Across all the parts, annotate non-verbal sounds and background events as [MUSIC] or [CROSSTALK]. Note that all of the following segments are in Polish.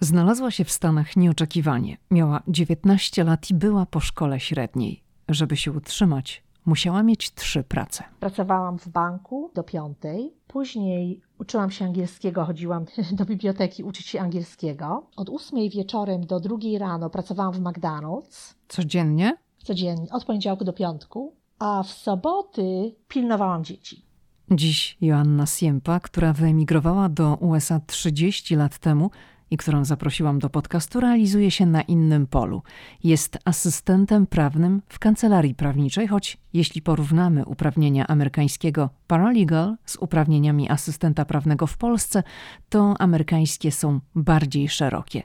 Znalazła się w Stanach nieoczekiwanie. Miała 19 lat i była po szkole średniej. Żeby się utrzymać, musiała mieć trzy prace. Pracowałam w banku do piątej, później uczyłam się angielskiego, chodziłam [LAUGHS] do biblioteki uczyć się angielskiego. Od ósmej wieczorem do drugiej rano pracowałam w McDonald's. Codziennie? Codziennie, od poniedziałku do piątku, a w soboty pilnowałam dzieci. Dziś Joanna Siempa, która wyemigrowała do USA 30 lat temu, i którą zaprosiłam do podcastu, realizuje się na innym polu. Jest asystentem prawnym w kancelarii prawniczej, choć jeśli porównamy uprawnienia amerykańskiego paralegal z uprawnieniami asystenta prawnego w Polsce, to amerykańskie są bardziej szerokie.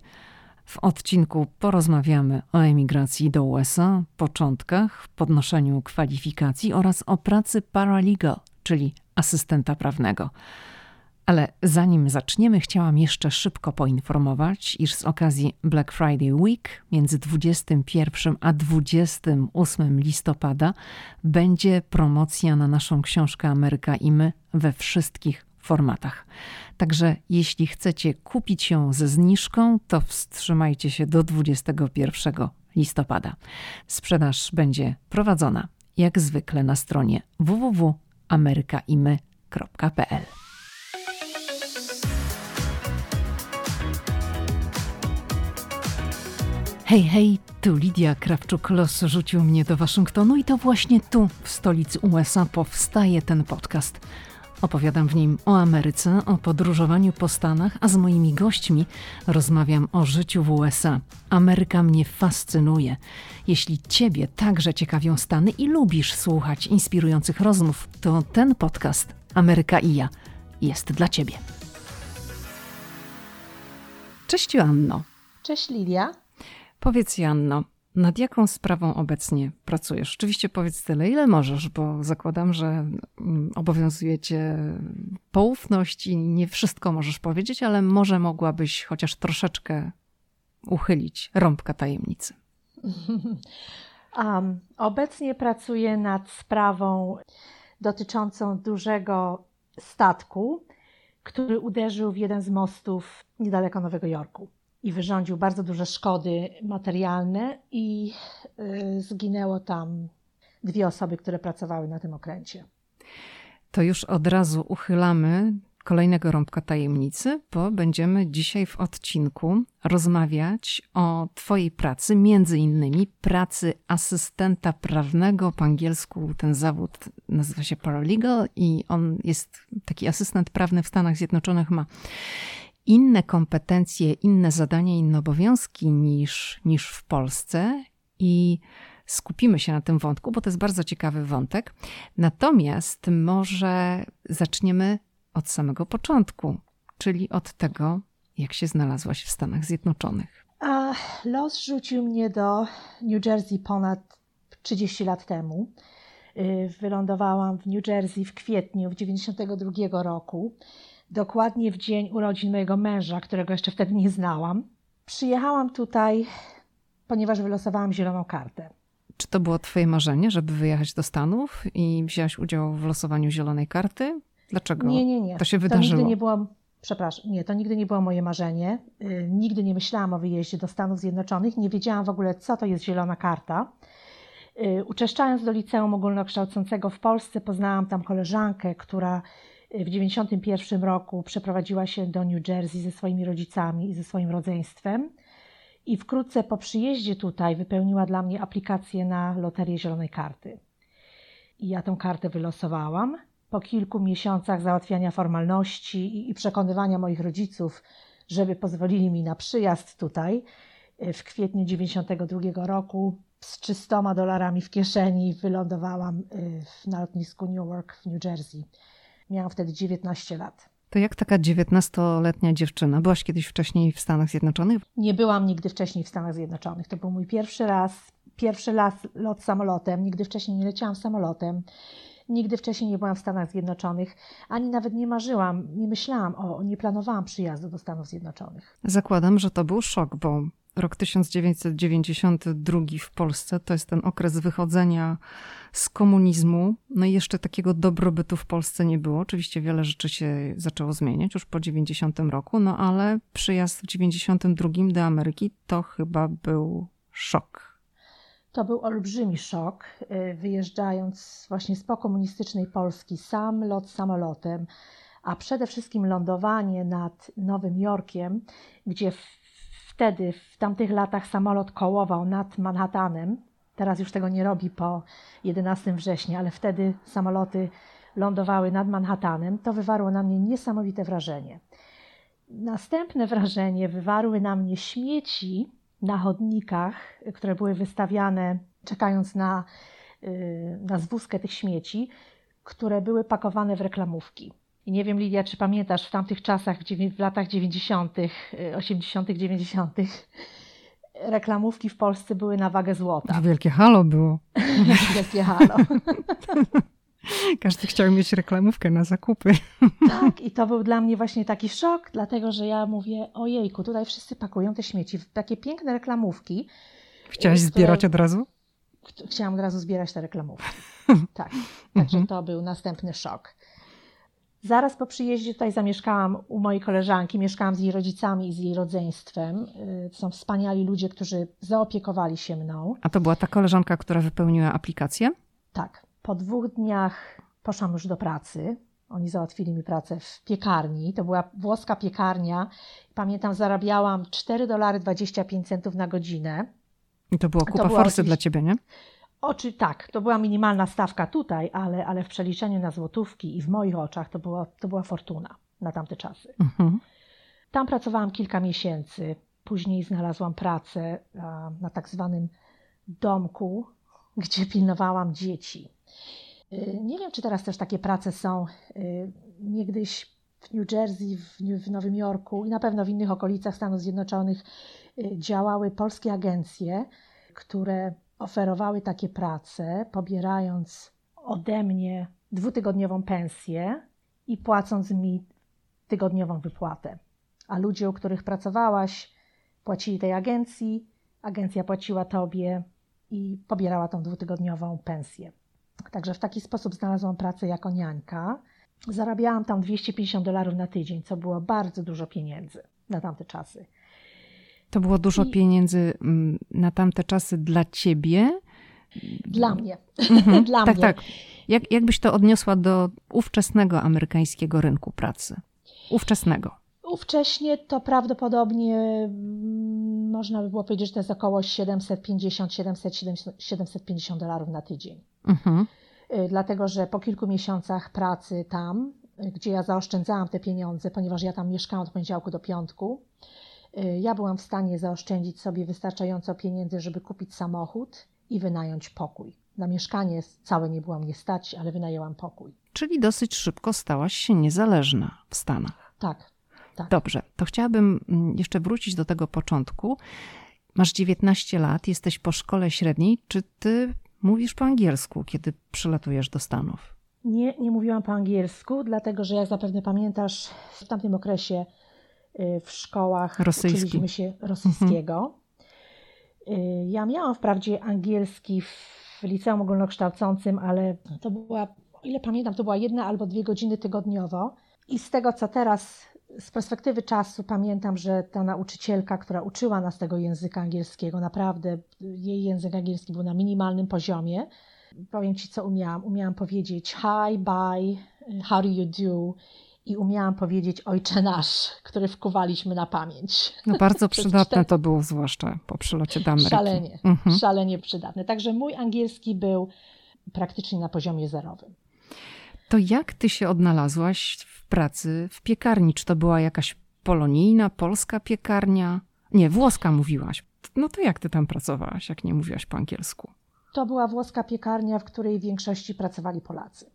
W odcinku porozmawiamy o emigracji do USA, początkach, podnoszeniu kwalifikacji oraz o pracy paralegal, czyli asystenta prawnego. Ale zanim zaczniemy, chciałam jeszcze szybko poinformować, iż z okazji Black Friday Week między 21 a 28 listopada będzie promocja na naszą książkę Ameryka i my we wszystkich formatach. Także jeśli chcecie kupić ją ze zniżką, to wstrzymajcie się do 21 listopada. Sprzedaż będzie prowadzona jak zwykle na stronie www.amerykaimy.pl. Hej, hej, tu Lidia Krawczuk-Los rzucił mnie do Waszyngtonu i to właśnie tu, w stolicy USA, powstaje ten podcast. Opowiadam w nim o Ameryce, o podróżowaniu po Stanach, a z moimi gośćmi rozmawiam o życiu w USA. Ameryka mnie fascynuje. Jeśli Ciebie także ciekawią Stany i lubisz słuchać inspirujących rozmów, to ten podcast Ameryka i ja jest dla Ciebie. Cześć Joanno. Cześć Lidia. Powiedz Janno, nad jaką sprawą obecnie pracujesz? Oczywiście powiedz tyle, ile możesz, bo zakładam, że mm, obowiązuje cię poufność i nie wszystko możesz powiedzieć, ale może mogłabyś chociaż troszeczkę uchylić rąbka tajemnicy. [LAUGHS] Um, obecnie pracuję nad sprawą dotyczącą dużego statku, który uderzył w jeden z mostów niedaleko Nowego Jorku i wyrządził bardzo duże szkody materialne i y, zginęło tam dwie osoby, które pracowały na tym okręcie. To już od razu uchylamy kolejnego rąbka tajemnicy, bo będziemy dzisiaj w odcinku rozmawiać o Twojej pracy, między innymi pracy asystenta prawnego. Po angielsku ten zawód nazywa się paralegal i on jest taki asystent prawny w Stanach Zjednoczonych ma inne kompetencje, inne zadania, inne obowiązki niż, niż w Polsce i skupimy się na tym wątku, bo to jest bardzo ciekawy wątek. Natomiast może zaczniemy od samego początku, czyli od tego, jak się znalazłaś w Stanach Zjednoczonych. A los rzucił mnie do New Jersey ponad 30 lat temu. Y, wylądowałam w New Jersey w kwietniu w 1992 roku dokładnie w dzień urodzin mojego męża, którego jeszcze wtedy nie znałam. Przyjechałam tutaj, ponieważ wylosowałam zieloną kartę. Czy to było Twoje marzenie, żeby wyjechać do Stanów i wziąć udział w losowaniu zielonej karty? Dlaczego nie, nie, nie. to się wydarzyło? To nigdy nie było, przepraszam, nie, to nigdy nie było moje marzenie. Yy, nigdy nie myślałam o wyjeździe do Stanów Zjednoczonych. Nie wiedziałam w ogóle, co to jest zielona karta. Yy, uczęszczając do liceum ogólnokształcącego w Polsce, poznałam tam koleżankę, która w 1991 roku przeprowadziła się do New Jersey ze swoimi rodzicami i ze swoim rodzeństwem. I wkrótce po przyjeździe tutaj wypełniła dla mnie aplikację na loterię Zielonej Karty. I ja tę kartę wylosowałam. Po kilku miesiącach załatwiania formalności i przekonywania moich rodziców, żeby pozwolili mi na przyjazd tutaj, w kwietniu 1992 roku z 300 dolarami w kieszeni wylądowałam y, na lotnisku Newark w New Jersey. Miałam wtedy 19 lat. To jak taka 19-letnia dziewczyna? Byłaś kiedyś wcześniej w Stanach Zjednoczonych? Nie byłam nigdy wcześniej w Stanach Zjednoczonych. To był mój pierwszy raz, pierwszy raz lot samolotem. Nigdy wcześniej nie leciałam samolotem. Nigdy wcześniej nie byłam w Stanach Zjednoczonych, ani nawet nie marzyłam, nie myślałam o, nie planowałam przyjazdu do Stanów Zjednoczonych. Zakładam, że to był szok, bo rok 1992 w Polsce to jest ten okres wychodzenia z komunizmu. No i jeszcze takiego dobrobytu w Polsce nie było. Oczywiście wiele rzeczy się zaczęło zmieniać już po 90 roku, no ale przyjazd w 92 do Ameryki to chyba był szok. To był olbrzymi szok, y, wyjeżdżając właśnie z pokomunistycznej Polski, sam lot samolotem, a przede wszystkim lądowanie nad Nowym Jorkiem, gdzie wtedy, w tamtych latach samolot kołował nad Manhattanem. Teraz już tego nie robi po 11 września, ale wtedy samoloty lądowały nad Manhattanem. To wywarło na mnie niesamowite wrażenie. Następne wrażenie wywarły na mnie śmieci na chodnikach, które były wystawiane, czekając na, y, na zwózkę tych śmieci, które były pakowane w reklamówki. I nie wiem, Lidia, czy pamiętasz w tamtych czasach, w, latach 90., 80., 90., reklamówki w Polsce były na wagę złota. Wielkie halo było. [LAUGHS] Wielkie halo. [LAUGHS] Każdy chciał mieć reklamówkę na zakupy. [LAUGHS] Tak, i to był dla mnie właśnie taki szok, dlatego że ja mówię, ojejku, tutaj wszyscy pakują te śmieci w takie piękne reklamówki. Chciałaś które... zbierać od razu? Chciałam od razu zbierać te reklamówki. Tak, także to był następny szok. Zaraz po przyjeździe tutaj zamieszkałam u mojej koleżanki, mieszkałam z jej rodzicami i z jej rodzeństwem. Y, to są wspaniali ludzie, którzy zaopiekowali się mną. A to była ta koleżanka, która wypełniła aplikację? Tak. Po dwóch dniach poszłam już do pracy. Oni załatwili mi pracę w piekarni. To była włoska piekarnia. Pamiętam, zarabiałam 4 dolary 25 centów na godzinę. I to była kupa to forsy dla ciebie, nie? Oczy tak, to była minimalna stawka tutaj, ale, ale w przeliczeniu na złotówki i w moich oczach to była, to była fortuna na tamte czasy. Mhm. Tam pracowałam kilka miesięcy. Później znalazłam pracę na, na tak zwanym domku, gdzie [LAUGHS] pilnowałam dzieci. Y, nie wiem, czy teraz też takie prace są. Y, niegdyś w New Jersey, w, Nowym Jorku i na pewno w innych okolicach Stanów Zjednoczonych y, działały polskie agencje, które oferowały takie prace, pobierając ode mnie dwutygodniową pensję i płacąc mi tygodniową wypłatę. A ludzie, u których pracowałaś, płacili tej agencji, agencja płaciła tobie i pobierała tą dwutygodniową pensję. Także w taki sposób znalazłam pracę jako niańka. Zarabiałam tam 250 dolarów na tydzień, co było bardzo dużo pieniędzy na tamte czasy. To było dużo I... pieniędzy mm, na tamte czasy dla ciebie? Dla mnie. Mhm. [LAUGHS] dla tak, mnie. tak. Jak, jak byś to odniosła do ówczesnego amerykańskiego rynku pracy? Ówczesnego. Ówcześnie to prawdopodobnie mm, można by było powiedzieć, że to jest około 750-750 dolarów na tydzień. Mhm. Y, dlatego, że po kilku miesiącach pracy tam, y, gdzie ja zaoszczędzałam te pieniądze, ponieważ ja tam mieszkałam od poniedziałku do piątku, ja byłam w stanie zaoszczędzić sobie wystarczająco pieniędzy, żeby kupić samochód i wynająć pokój. Na mieszkanie całe nie byłam nie stać, ale wynajęłam pokój. Czyli dosyć szybko stałaś się niezależna w Stanach. Tak. tak. Dobrze, to chciałabym mm, jeszcze wrócić do tego początku. Masz 19 lat, jesteś po szkole średniej. Czy ty mówisz po angielsku, kiedy przylatujesz do Stanów? Nie, nie mówiłam po angielsku, dlatego że jak zapewne pamiętasz, w tamtym okresie Y, w szkołach Rosyjski. uczyliśmy się rosyjskiego. Mhm. Ja miałam wprawdzie angielski w liceum ogólnokształcącym, ale to była, o ile pamiętam, to była jedna albo dwie godziny tygodniowo. I z tego, co teraz z perspektywy czasu pamiętam, że ta nauczycielka, która uczyła nas tego języka angielskiego, naprawdę jej język angielski był na minimalnym poziomie. Powiem Ci, co umiałam. Umiałam powiedzieć hi, bye, how do you do i umiałam powiedzieć Ojcze Nasz, który wkuwaliśmy na pamięć. No bardzo [LAUGHS] przydatne to było, zwłaszcza po przylocie do Ameryki. Szalenie, mhm. szalenie przydatne. Także mój angielski był praktycznie na poziomie zerowym. To jak ty się odnalazłaś w pracy w piekarni? Czy to była jakaś polonijna, polska piekarnia? Nie, włoska mówiłaś. No to jak ty tam pracowałaś, jak nie mówiłaś po angielsku? To była włoska piekarnia, w której w większości pracowali Polacy.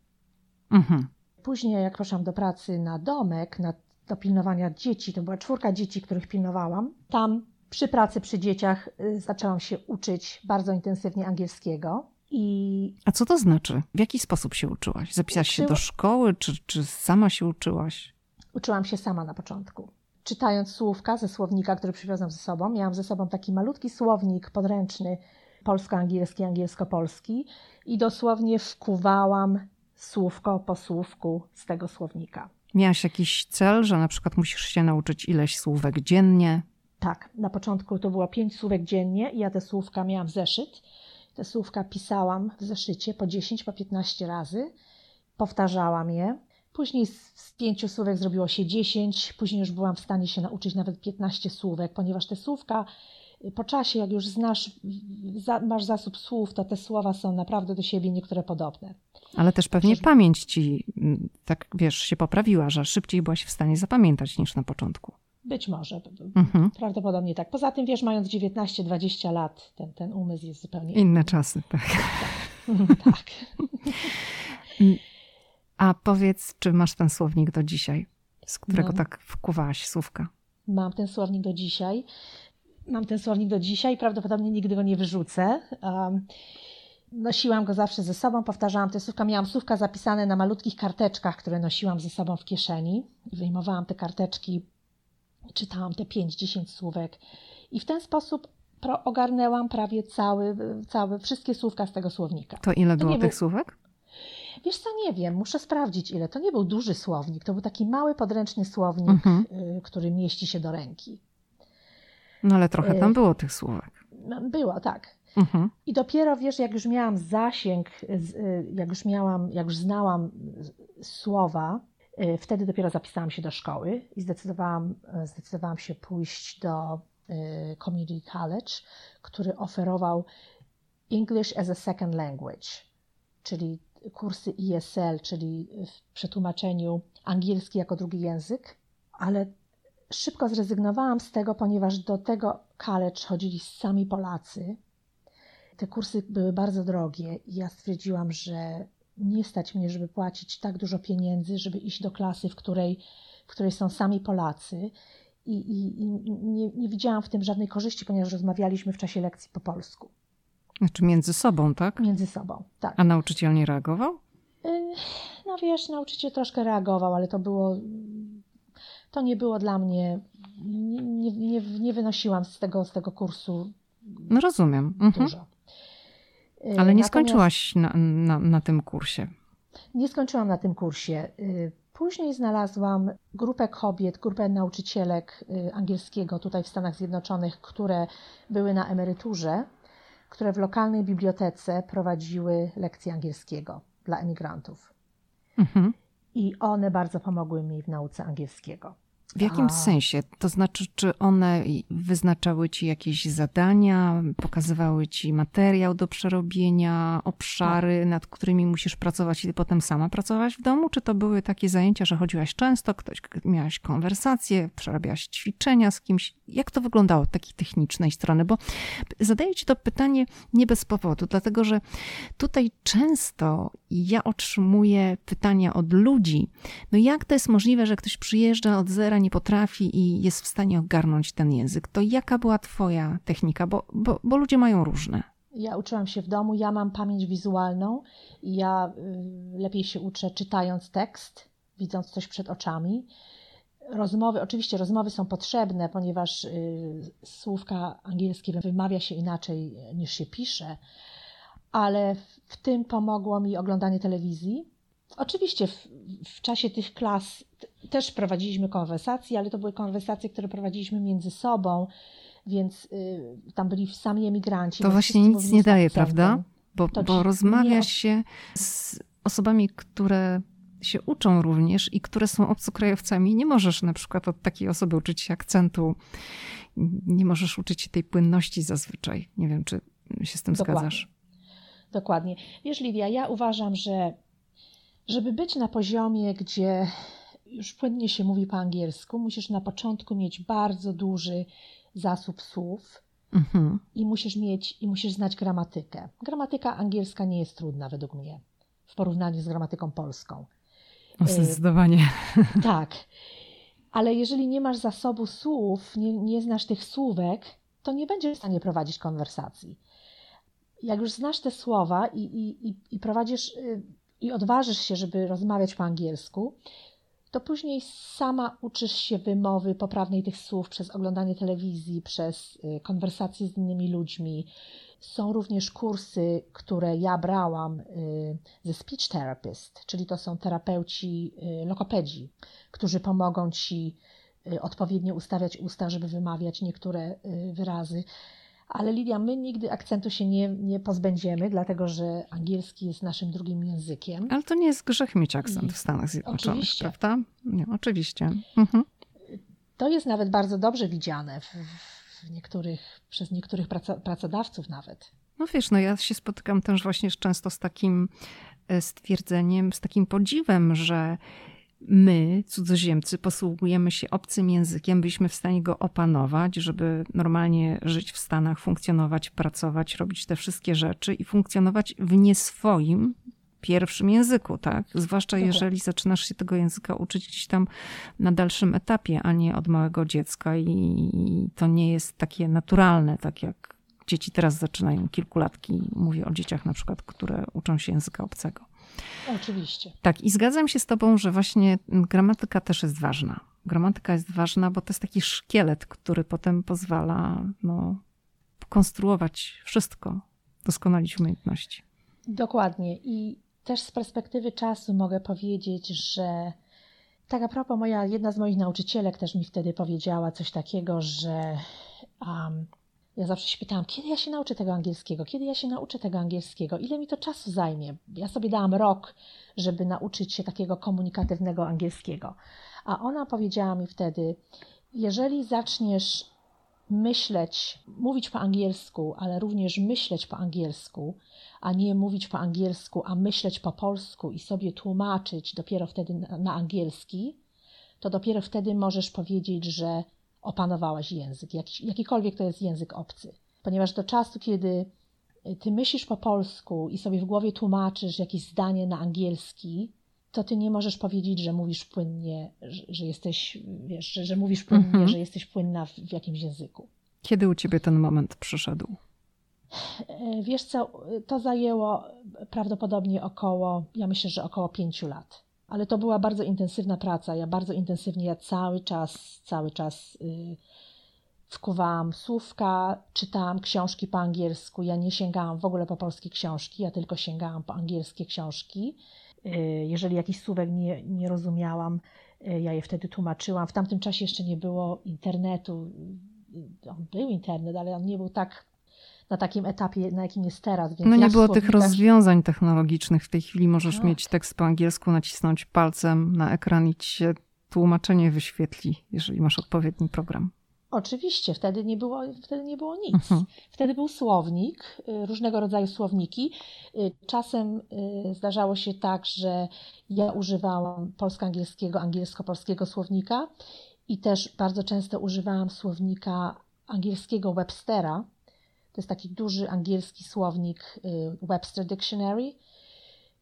Mhm. Później, jak poszłam do pracy na domek, na, do pilnowania dzieci, to była czwórka dzieci, których pilnowałam, tam przy pracy przy dzieciach y, zaczęłam się uczyć bardzo intensywnie angielskiego. I A co to znaczy? W jaki sposób się uczyłaś? Zapisałaś się do szkoły, czy, czy sama się uczyłaś? Uczyłam się sama na początku. czytając słówka ze słownika, który przywiozłam ze sobą. Miałam ze sobą taki malutki słownik podręczny polsko-angielski, angielsko-polski i dosłownie wkuwałam słówko po słówku z tego słownika. Miałaś jakiś cel, że na przykład musisz się nauczyć ileś słówek dziennie? Tak, na początku to było pięć słówek dziennie i ja te słówka miałam w zeszyt. Te słówka pisałam w zeszycie po 10, po 15 razy. Powtarzałam je. Później z pięciu słówek zrobiło się 10, później już byłam w stanie się nauczyć nawet 15 słówek, ponieważ te słówka po czasie, jak już znasz, masz zasób słów, to te słowa są naprawdę do siebie niektóre podobne. Ale też pewnie Przecież... pamięć ci, mm, tak wiesz, się poprawiła, że szybciej byłaś w stanie zapamiętać niż na początku. Być może. Mhm. Prawdopodobnie tak. Poza tym, wiesz, mając 19-20 lat, ten, ten umysł jest zupełnie inny. Inne czasy, tak. Tak. [LAUGHS] tak. A powiedz, czy masz ten słownik do dzisiaj, z którego tak wkuwałaś słówka? Mam ten słownik do dzisiaj. Mam ten słownik do dzisiaj i prawdopodobnie nigdy go nie wyrzucę. Um, nosiłam go zawsze ze sobą, powtarzałam te słówka. Miałam słówka zapisane na malutkich karteczkach, które nosiłam ze sobą w kieszeni. Wyjmowałam te karteczki, czytałam te 5-10 słówek i w ten sposób ogarnęłam prawie cały, cały, wszystkie słówka z tego słownika. To ile to było tych był... słówek? Wiesz co, nie wiem, muszę sprawdzić ile. To nie był duży słownik, to był taki mały, podręczny słownik, mhm. Y, który mieści się do ręki. No ale trochę tam y, było tych słówek. No, było, tak. Mhm. I dopiero, wiesz, jak już miałam zasięg, y, jak już miałam, jak już znałam słowa, wtedy dopiero zapisałam się do szkoły i zdecydowałam, zdecydowałam się pójść do Community College, który oferował English as a Second Language, czyli kursy ESL, czyli w przetłumaczeniu angielski jako drugi język, ale szybko zrezygnowałam z tego, ponieważ do tego college chodzili sami Polacy. Te kursy były bardzo drogie i ja stwierdziłam, że nie stać mnie, żeby płacić tak dużo pieniędzy, żeby iść do klasy, w której, w której są sami Polacy. I, i, i nie, nie widziałam w tym żadnej korzyści, ponieważ rozmawialiśmy w czasie lekcji po polsku. Znaczy między sobą, tak? Między sobą, tak. A nauczyciel nie reagował? Y, no wiesz, nauczyciel troszkę reagował, ale to było. To nie było dla mnie. Nie, nie, nie wynosiłam z tego, z tego kursu. No rozumiem. Mhm. Dużo. Y, ale nie Natomiast skończyłaś na, na, na tym kursie. Nie skończyłam na tym kursie. Y, później znalazłam grupę kobiet, grupę nauczycielek angielskiego tutaj w Stanach Zjednoczonych, które były na emeryturze które w lokalnej bibliotece prowadziły lekcje angielskiego dla emigrantów. Mhm. I one bardzo pomogły mi w nauce angielskiego. W jakim A... sensie? To znaczy, czy one wyznaczały ci jakieś zadania, pokazywały ci materiał do przerobienia, obszary, tak. nad którymi musisz pracować i potem sama pracowałaś w domu? Czy to były takie zajęcia, że chodziłaś często, ktoś, miałaś konwersacje, przerabiałaś ćwiczenia z kimś? Jak to wyglądało od takiej technicznej strony? Bo zadaję ci to pytanie nie bez powodu, dlatego że tutaj często ja otrzymuję pytania od ludzi, no jak to jest możliwe, że ktoś przyjeżdża od zera nie potrafi i jest w stanie ogarnąć ten język, to jaka była Twoja technika? Bo, bo, bo ludzie mają różne. Ja uczyłam się w domu, ja mam pamięć wizualną i ja y, lepiej się uczę czytając tekst, widząc coś przed oczami. Rozmowy, oczywiście rozmowy są potrzebne, ponieważ y, słówka angielskie wymawia się inaczej niż się pisze, ale w tym pomogło mi oglądanie telewizji Oczywiście w, w, czasie tych klas też prowadziliśmy konwersacje, ale to były konwersacje, które prowadziliśmy między sobą, więc y, tam byli sami emigranci. To właśnie nic nie daje, prawda? Bo, bo rozmawia nie... się z osobami, które się uczą również i które są obcokrajowcami. Nie możesz na przykład od takiej osoby uczyć się akcentu, nie możesz uczyć się tej płynności zazwyczaj. Nie wiem, czy się z tym Dokładnie. zgadzasz. Dokładnie. Wiesz, Lidia, ja uważam, że żeby być na poziomie, gdzie już płynnie się mówi po angielsku, musisz na początku mieć bardzo duży zasób słów mhm. i musisz mieć i musisz znać gramatykę. Gramatyka angielska nie jest trudna według mnie w porównaniu z gramatyką polską. O, zdecydowanie. [LAUGHS] Tak. Ale jeżeli nie masz zasobu słów, nie, nie znasz tych słówek, to nie będziesz w stanie prowadzić konwersacji. Jak już znasz te słowa i, i, i, i prowadzisz y, i odważysz się, żeby rozmawiać po angielsku, to później sama uczysz się wymowy poprawnej tych słów przez oglądanie telewizji, przez y, konwersacje z innymi ludźmi. Są również kursy, które ja brałam y, ze speech therapist, czyli to są terapeuci y, lokopedzi, którzy pomogą ci odpowiednio ustawiać usta, żeby wymawiać niektóre wyrazy. Ale Lidia, my nigdy akcentu się nie, nie pozbędziemy, dlatego że angielski jest naszym drugim językiem. Ale to nie jest grzech mieć akcent w Stanach Zjednoczonych, oczywiście. prawda? Nie, oczywiście. Mhm. To jest nawet bardzo dobrze widziane w, w niektórych, przez niektórych pracodawców nawet. No wiesz, no ja się spotykam też właśnie często z takim e, stwierdzeniem, z takim podziwem, że my, cudzoziemcy, posługujemy się obcym językiem, byliśmy w stanie go opanować, żeby normalnie żyć w Stanach, funkcjonować, pracować, robić te wszystkie rzeczy i funkcjonować w nie swoim pierwszym języku, tak? Zwłaszcza jeżeli zaczynasz się tego języka uczyć gdzieś tam na dalszym etapie, a nie od małego dziecka i to nie jest takie naturalne, tak jak dzieci teraz zaczynają kilkulatki. Mówię o dzieciach na przykład, które uczą się języka obcego. Oczywiście. Tak, i zgadzam się z Tobą, że właśnie gramatyka też jest ważna. Gramatyka jest ważna, bo to jest taki szkielet, który potem pozwala no, konstruować wszystko, doskonalić umiejętności. Dokładnie. I też z perspektywy czasu mogę powiedzieć, że tak a propos, moja, jedna z moich nauczycielek też mi wtedy powiedziała coś takiego, że um, ja zawsze się pytałam, kiedy ja się nauczę tego angielskiego, kiedy ja się nauczę tego angielskiego, ile mi to czasu zajmie. Ja sobie dałam rok, żeby nauczyć się takiego komunikatywnego angielskiego. A ona powiedziała mi wtedy, jeżeli zaczniesz myśleć, mówić po angielsku, ale również myśleć po angielsku, a nie mówić po angielsku, a myśleć po polsku i sobie tłumaczyć dopiero wtedy na, na angielski, to dopiero wtedy możesz powiedzieć, że opanowałaś język, jakiś, jakikolwiek to jest język obcy. Ponieważ do czasu, kiedy y, ty myślisz po polsku i sobie w głowie tłumaczysz jakieś zdanie na angielski, to ty nie możesz powiedzieć, że mówisz płynnie, że, że jesteś, wiesz, że, że mówisz płynnie, mhm. że jesteś płynna w, w jakimś języku. Kiedy u ciebie ten moment przyszedł? E, wiesz co, to zajęło prawdopodobnie około, ja myślę, że około pięciu lat ale to była bardzo intensywna praca. Ja bardzo intensywnie, ja cały czas, cały czas wkuwałam słówka, czytałam książki po angielsku. Ja nie sięgałam w ogóle po polskie książki, ja tylko sięgałam po angielskie książki. Yy, jeżeli jakiś słówek nie, nie rozumiałam, yy, ja je wtedy tłumaczyłam. W tamtym czasie jeszcze nie było internetu. On był internet, ale on nie był tak na takim etapie, na jakim jest teraz. no nie było tych rozwiązań technologicznych. W tej chwili możesz tak. mieć tekst po angielsku, nacisnąć palcem na ekran i ci się tłumaczenie wyświetli, jeżeli masz odpowiedni program. Oczywiście, wtedy nie było, wtedy nie było nic. Mhm. Wtedy był słownik, y, różnego rodzaju słowniki. Y, czasem y, zdarzało się tak, że ja używałam polsko-angielskiego, angielsko-polskiego słownika i też bardzo często używałam słownika angielskiego Webstera, to jest taki duży angielski słownik y, Webster Dictionary,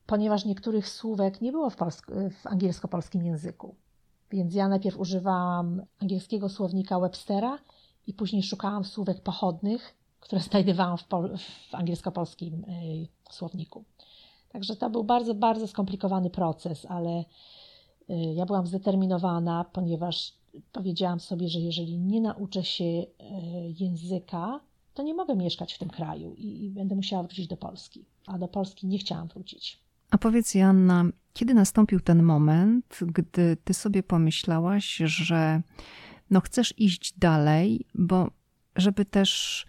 ponieważ niektórych słówek nie było w, w angielsko-polskim języku. Więc ja najpierw używałam angielskiego słownika Webstera i później szukałam słówek pochodnych, które znajdowałam w, w angielsko-polskim y, słowniku. Także to był bardzo, bardzo skomplikowany proces, ale y, ja byłam zdeterminowana, ponieważ powiedziałam sobie, że jeżeli nie nauczę się języka, to nie mogę mieszkać w tym kraju i, będę musiała wrócić do Polski. A do Polski nie chciałam wrócić. A powiedz, Joanna, kiedy nastąpił ten moment, gdy ty sobie pomyślałaś, że no chcesz iść dalej, bo żeby też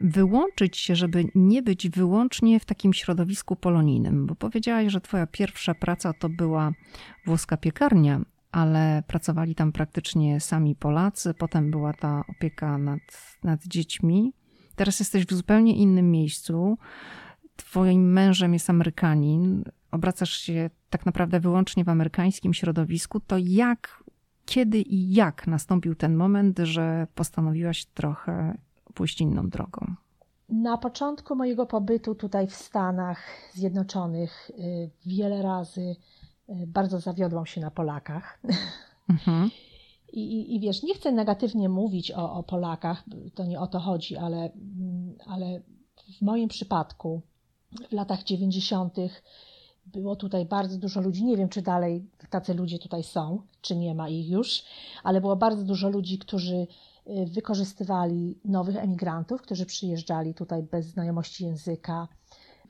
wyłączyć się, żeby nie być wyłącznie w takim środowisku polonijnym, bo powiedziałaś, że twoja pierwsza praca to była włoska piekarnia, ale pracowali tam praktycznie sami Polacy, potem była ta opieka nad, nad dziećmi. Teraz jesteś w zupełnie innym miejscu. Twoim mężem jest Amerykanin, obracasz się tak naprawdę wyłącznie w amerykańskim środowisku. To jak, kiedy i jak nastąpił ten moment, że postanowiłaś trochę pójść inną drogą? Na początku mojego pobytu tutaj w Stanach Zjednoczonych y, wiele razy y, bardzo zawiodłam się na Polakach. Mhm. I, i, wiesz, nie chcę negatywnie mówić o, o, Polakach, to nie o to chodzi, ale, ale w moim przypadku w latach 90. było tutaj bardzo dużo ludzi. Nie wiem, czy dalej tacy ludzie tutaj są, czy nie ma ich już, ale było bardzo dużo ludzi, którzy y, wykorzystywali nowych emigrantów, którzy przyjeżdżali tutaj bez znajomości języka.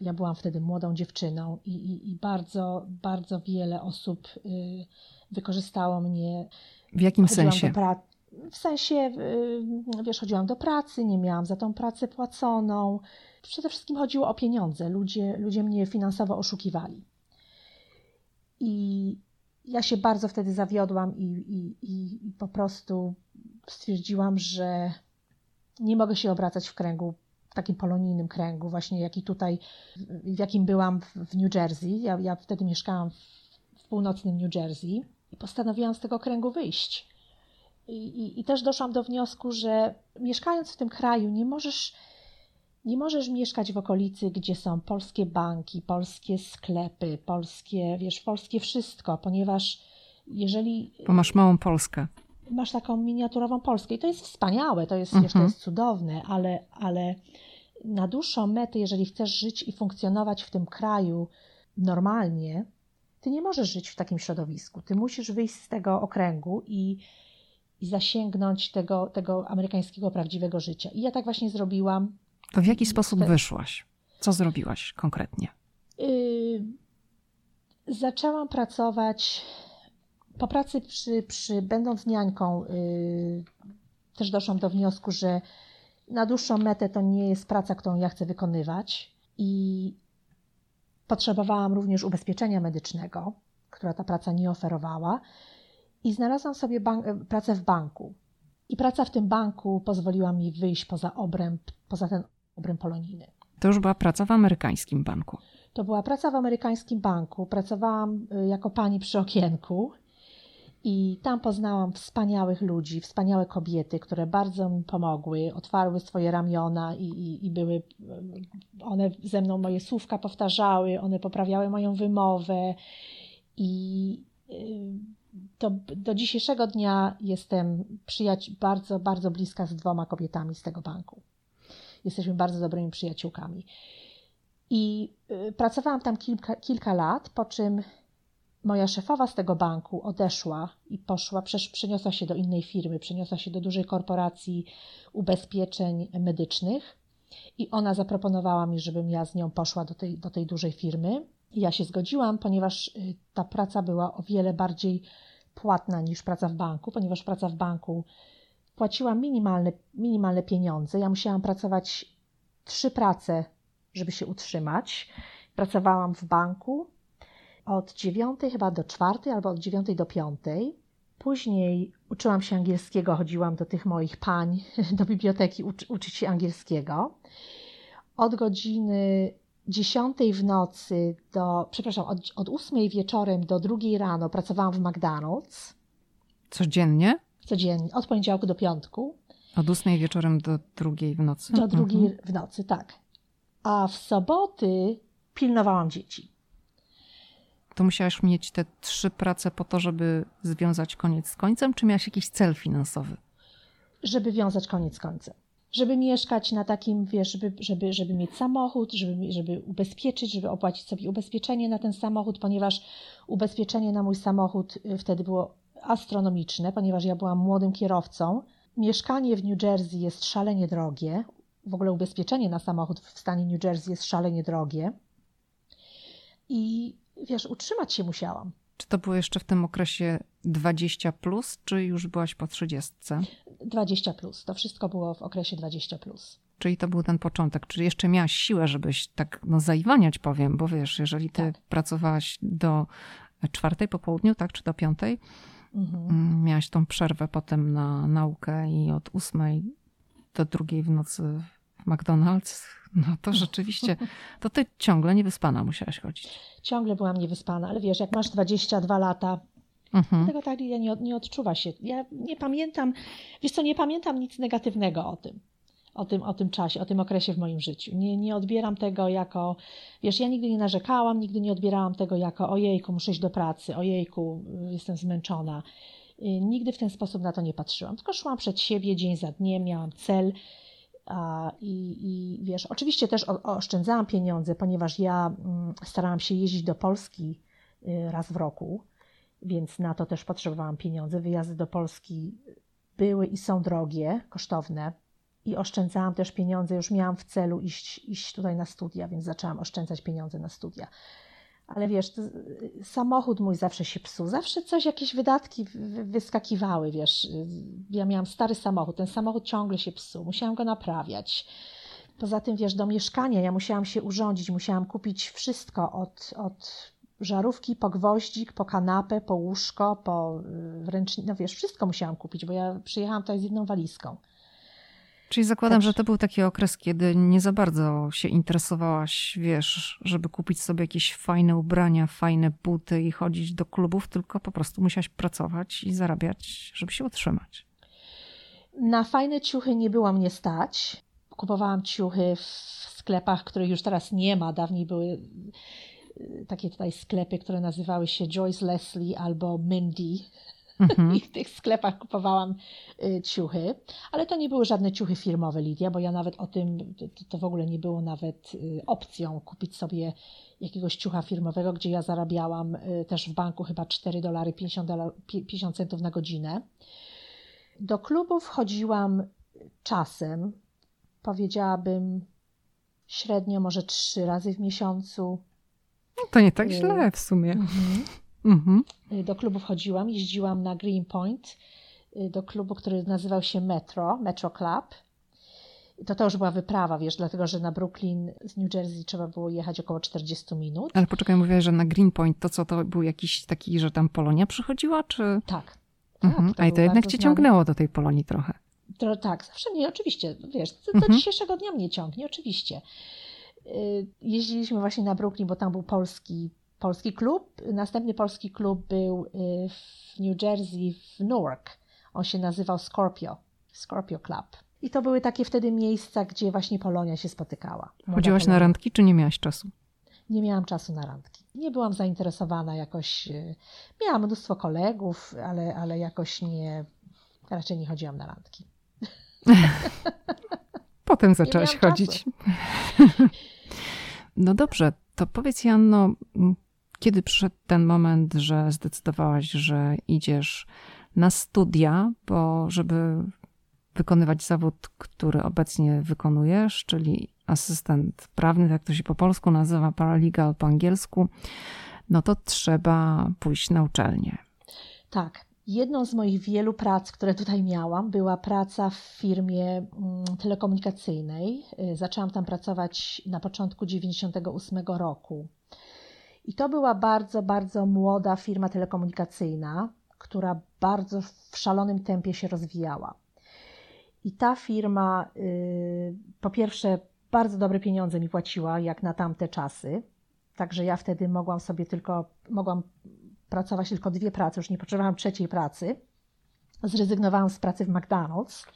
Ja byłam wtedy młodą dziewczyną i, i, i bardzo, bardzo wiele osób y, wykorzystało mnie. W jakim Chodziłam sensie? W sensie, y, wiesz, chodziłam do pracy, nie miałam za tą pracę płaconą. Przede wszystkim chodziło o pieniądze. Ludzie, ludzie mnie finansowo oszukiwali. I ja się bardzo wtedy zawiodłam i, i, i, i po prostu stwierdziłam, że nie mogę się obracać w kręgu, w takim polonijnym kręgu, właśnie jaki tutaj, w jakim byłam w, New Jersey. Ja, ja wtedy mieszkałam w północnym New Jersey i postanowiłam z tego kręgu wyjść. I, i, I też doszłam do wniosku, że mieszkając w tym kraju nie możesz, nie możesz mieszkać w okolicy, gdzie są polskie banki, polskie sklepy, polskie, wiesz, polskie wszystko, ponieważ jeżeli Bo masz małą Polskę. masz taką miniaturową Polskę i to jest wspaniałe, to jest, wiesz, to Mhm. jest cudowne, ale, ale na dłuższą metę, jeżeli chcesz żyć i funkcjonować w tym kraju normalnie, ty nie możesz żyć w takim środowisku. Ty musisz wyjść z tego okręgu i, i zasięgnąć tego, tego amerykańskiego prawdziwego życia. I ja tak właśnie zrobiłam. To w jaki sposób Te- wyszłaś? Co zrobiłaś konkretnie? Yy, zaczęłam pracować po pracy, przy, przy, będąc niańką, yy, też doszłam do wniosku, że na dłuższą metę to nie jest praca, którą ja chcę wykonywać. I potrzebowałam również ubezpieczenia medycznego, która ta praca nie oferowała. I znalazłam sobie bank, pracę w banku. I praca w tym banku pozwoliła mi wyjść poza obręb, poza ten obręb polonijny. To już była praca w amerykańskim banku. To była praca w amerykańskim banku. Pracowałam y, jako pani przy okienku i tam poznałam wspaniałych ludzi, wspaniałe kobiety, które bardzo mi pomogły, otwarły swoje ramiona i, i, i były, y, one ze mną moje słówka powtarzały, one poprawiały moją wymowę i y, to do dzisiejszego dnia jestem przyjaciół, bardzo, bardzo bliska z dwoma kobietami z tego banku. Jesteśmy bardzo dobrymi przyjaciółkami. I y, pracowałam tam kilka, kilka lat, po czym moja szefowa z tego banku odeszła i poszła, przeniosła się do innej firmy, przeniosła się do dużej korporacji ubezpieczeń medycznych i ona zaproponowała mi, żebym ja z nią poszła do tej, do tej dużej firmy. I ja się zgodziłam, ponieważ y, ta praca była o wiele bardziej płatna niż praca w banku, ponieważ praca w banku płaciła minimalne, minimalne pieniądze. Ja musiałam pracować trzy prace, żeby się utrzymać. Pracowałam w banku od dziewiątej chyba do czwartej, albo od dziewiątej do piątej. Później uczyłam się angielskiego, chodziłam do tych moich pań [LAUGHS] do biblioteki uczy, uczyć się angielskiego. Od godziny dziesiątej w nocy do, przepraszam, od, od ósmej wieczorem do drugiej rano pracowałam w McDonald's Codziennie? codziennie, od poniedziałku do piątku. Od ósmej wieczorem do drugiej w nocy? Do drugiej Mhm. w nocy, tak. A w soboty pilnowałam dzieci. To musiałaś mieć te trzy prace po to, żeby związać koniec z końcem, czy miałaś jakiś cel finansowy? żeby wiązać koniec z końcem. Żeby mieszkać na takim, wiesz, żeby, żeby, żeby mieć samochód, żeby, żeby ubezpieczyć, żeby opłacić sobie ubezpieczenie na ten samochód, ponieważ ubezpieczenie na mój samochód y, wtedy było astronomiczne, ponieważ ja byłam młodym kierowcą. Mieszkanie w New Jersey jest szalenie drogie. W ogóle ubezpieczenie na samochód w stanie New Jersey jest szalenie drogie. I wiesz, utrzymać się musiałam. Czy to było jeszcze w tym okresie 20, plus, czy już byłaś po 30? 20 plus. To wszystko było w okresie 20 plus. Czyli to był ten początek. Czy jeszcze miałaś siłę, żebyś tak no, zaiwaniać, powiem, bo wiesz, jeżeli ty Tak. pracowałaś do czwartej po południu, tak, czy do piątej, Mhm. mm, miałaś tą przerwę potem na naukę i od ósmej do drugiej w nocy w McDonald's, [LAUGHS] no to rzeczywiście, to ty ciągle niewyspana musiałaś chodzić. Ciągle byłam niewyspana, ale wiesz, jak masz 22 lata, Mhm. tego tak nie, nie odczuwa się. Ja nie pamiętam, wiesz co, nie pamiętam nic negatywnego o tym. O tym, o tym czasie, o tym okresie w moim życiu. Nie, nie odbieram tego jako, wiesz, ja nigdy nie narzekałam, nigdy nie odbierałam tego jako ojejku, muszę iść do pracy, ojejku, jestem zmęczona. Y, Nigdy w ten sposób na to nie patrzyłam, tylko szłam przed siebie dzień za dniem, miałam cel. I, I wiesz, oczywiście też oszczędzałam pieniądze, ponieważ ja mm, starałam się jeździć do Polski y, raz w roku, więc na to też potrzebowałam pieniądze. Wyjazdy do Polski były i są drogie, kosztowne. I oszczędzałam też pieniądze, już miałam w celu iść, iść tutaj na studia, więc zaczęłam oszczędzać pieniądze na studia. Ale wiesz, to, samochód mój zawsze się psuł, zawsze coś, jakieś wydatki wyskakiwały, wiesz. Ja miałam stary samochód, ten samochód ciągle się psuł, musiałam go naprawiać. Poza tym, wiesz, do mieszkania ja musiałam się urządzić, musiałam kupić wszystko od, od żarówki po gwoździk, po kanapę, po łóżko, po y, ręcznik, no wiesz, wszystko musiałam kupić, bo ja przyjechałam tutaj z jedną walizką. Czyli zakładam, że to był taki okres, kiedy nie za bardzo się interesowałaś, wiesz, żeby kupić sobie jakieś fajne ubrania, fajne buty i chodzić do klubów, tylko po prostu musiałaś pracować i zarabiać, żeby się utrzymać. Na fajne ciuchy nie było mnie stać. Kupowałam ciuchy w sklepach, których już teraz nie ma. Dawniej były y, takie tutaj sklepy, które nazywały się Joyce Leslie albo Mindy. Mhm. [LAUGHS] I w tych sklepach kupowałam y, ciuchy, ale to nie były żadne ciuchy firmowe, Lidia, bo ja nawet o tym, to, to w ogóle nie było nawet y, opcją kupić sobie jakiegoś ciucha firmowego, gdzie ja zarabiałam y, też w banku chyba 4 dolary 50, dolar, 50 centów na godzinę. Do klubów chodziłam czasem, powiedziałabym średnio może trzy razy w miesiącu. To nie tak źle w sumie. Mhm. Mhm. Y, do klubu chodziłam, jeździłam na Greenpoint, y, do klubu, który nazywał się Metro, Metro Club. To to już była wyprawa, wiesz, dlatego że na Brooklyn z New Jersey trzeba było jechać około 40 minut. Ale poczekaj, mówiłaś, że na Greenpoint to co, to był jakiś taki, że tam Polonia przychodziła, czy... Tak. Mhm. tak to A i to jednak cię znany. ciągnęło do tej Polonii trochę. To, tak, zawsze mnie, oczywiście, wiesz, do, mhm. dzisiejszego dnia mnie ciągnie, oczywiście. Y, jeździliśmy właśnie na Brooklyn, bo tam był polski polski klub. Następny polski klub był y, w New Jersey, w Newark. On się nazywał Scorpio, Scorpio Club. I to były takie wtedy miejsca, gdzie właśnie Polonia się spotykała. Chodziłaś na randki, czy nie miałaś czasu? Nie miałam czasu na randki. Nie byłam zainteresowana jakoś. Y, miałam mnóstwo kolegów, ale, ale jakoś nie. Raczej nie chodziłam na randki. [LAUGHS] Potem zaczęłaś chodzić. [LAUGHS] no dobrze, to powiedz Janno, kiedy przyszedł ten moment, że zdecydowałaś, że idziesz na studia, bo żeby wykonywać zawód, który obecnie wykonujesz, czyli asystent prawny, tak to się po polsku nazywa, paralegal po angielsku, no to trzeba pójść na uczelnię. Tak. Jedną z moich wielu prac, które tutaj miałam, była praca w firmie mm, telekomunikacyjnej. Y, zaczęłam tam pracować na początku 1998 roku. I to była bardzo, bardzo młoda firma telekomunikacyjna, która bardzo w szalonym tempie się rozwijała. I ta firma, y, po pierwsze, bardzo dobre pieniądze mi płaciła, jak na tamte czasy. Także ja wtedy mogłam sobie tylko, mogłam pracować tylko dwie prace, już nie potrzebowałam trzeciej pracy. Zrezygnowałam z pracy w McDonald's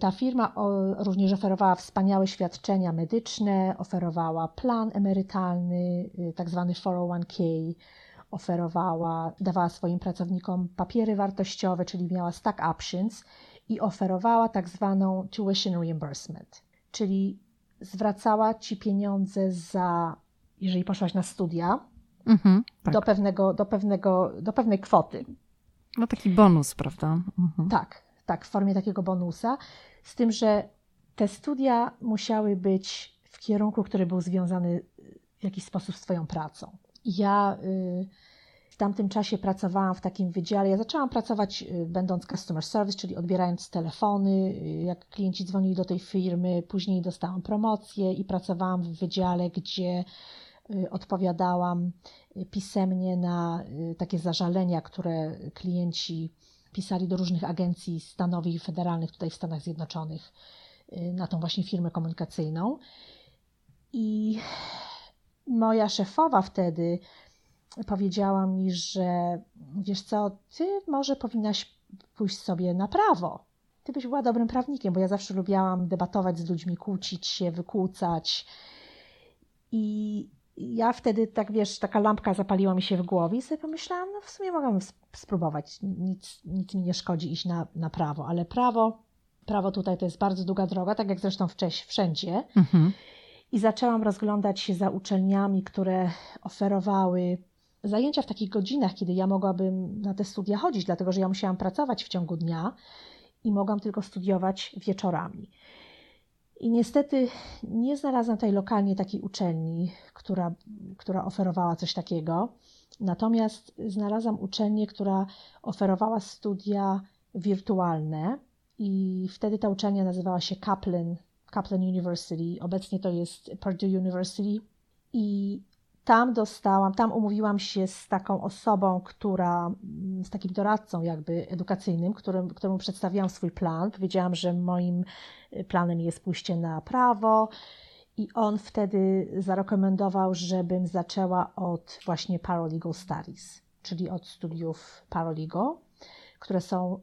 ta firma również oferowała wspaniałe świadczenia medyczne, oferowała plan emerytalny, y, tak zwany 401k, oferowała, dawała swoim pracownikom papiery wartościowe, czyli miała stack options i oferowała tak zwaną tuition reimbursement, czyli zwracała ci pieniądze za, jeżeli poszłaś na studia, mhm, tak. do, pewnego, do, pewnego, do pewnej kwoty. No taki bonus, prawda? Mhm. Tak, tak, w formie takiego bonusa. Z tym, że te studia musiały być w kierunku, który był związany w jakiś sposób z Twoją pracą. Ja y, w tamtym czasie pracowałam w takim wydziale. Ja zaczęłam pracować y, będąc customer service, czyli odbierając telefony, y, jak klienci dzwonili do tej firmy. Później dostałam promocję i pracowałam w wydziale, gdzie odpowiadałam pisemnie na takie zażalenia, które klienci pisali do różnych agencji stanowych i federalnych tutaj w Stanach Zjednoczonych y, na tą właśnie firmę komunikacyjną. I moja szefowa wtedy powiedziała mi, że wiesz co, ty może powinnaś pójść sobie na prawo. Ty byś była dobrym prawnikiem, bo ja zawsze lubiałam debatować z ludźmi, kłócić się, wykłócać. I ja wtedy, tak wiesz, taka lampka zapaliła mi się w głowie i sobie pomyślałam, no w sumie mogłabym spróbować. Nic, nic mi nie szkodzi iść na, na prawo, ale prawo, prawo tutaj to jest bardzo długa droga, tak jak zresztą wcześniej wszędzie. Mhm. I zaczęłam rozglądać się za uczelniami, które oferowały zajęcia w takich godzinach, kiedy ja mogłabym na te studia chodzić, dlatego że ja musiałam pracować w ciągu dnia i mogłam tylko studiować wieczorami. I niestety nie znalazłam tutaj lokalnie takiej uczelni, która, która oferowała coś takiego. Natomiast znalazłam uczelnię, która oferowała studia wirtualne i wtedy ta uczelnia nazywała się Kaplan, Kaplan University. Obecnie to jest Purdue University. I tam dostałam, tam umówiłam się z taką osobą, która, z takim doradcą jakby edukacyjnym, którym, któremu przedstawiłam swój plan. Powiedziałam, że moim planem jest pójście na prawo i on wtedy zarekomendował, żebym zaczęła od właśnie Paralegal Studies, czyli od studiów paralegal, które są,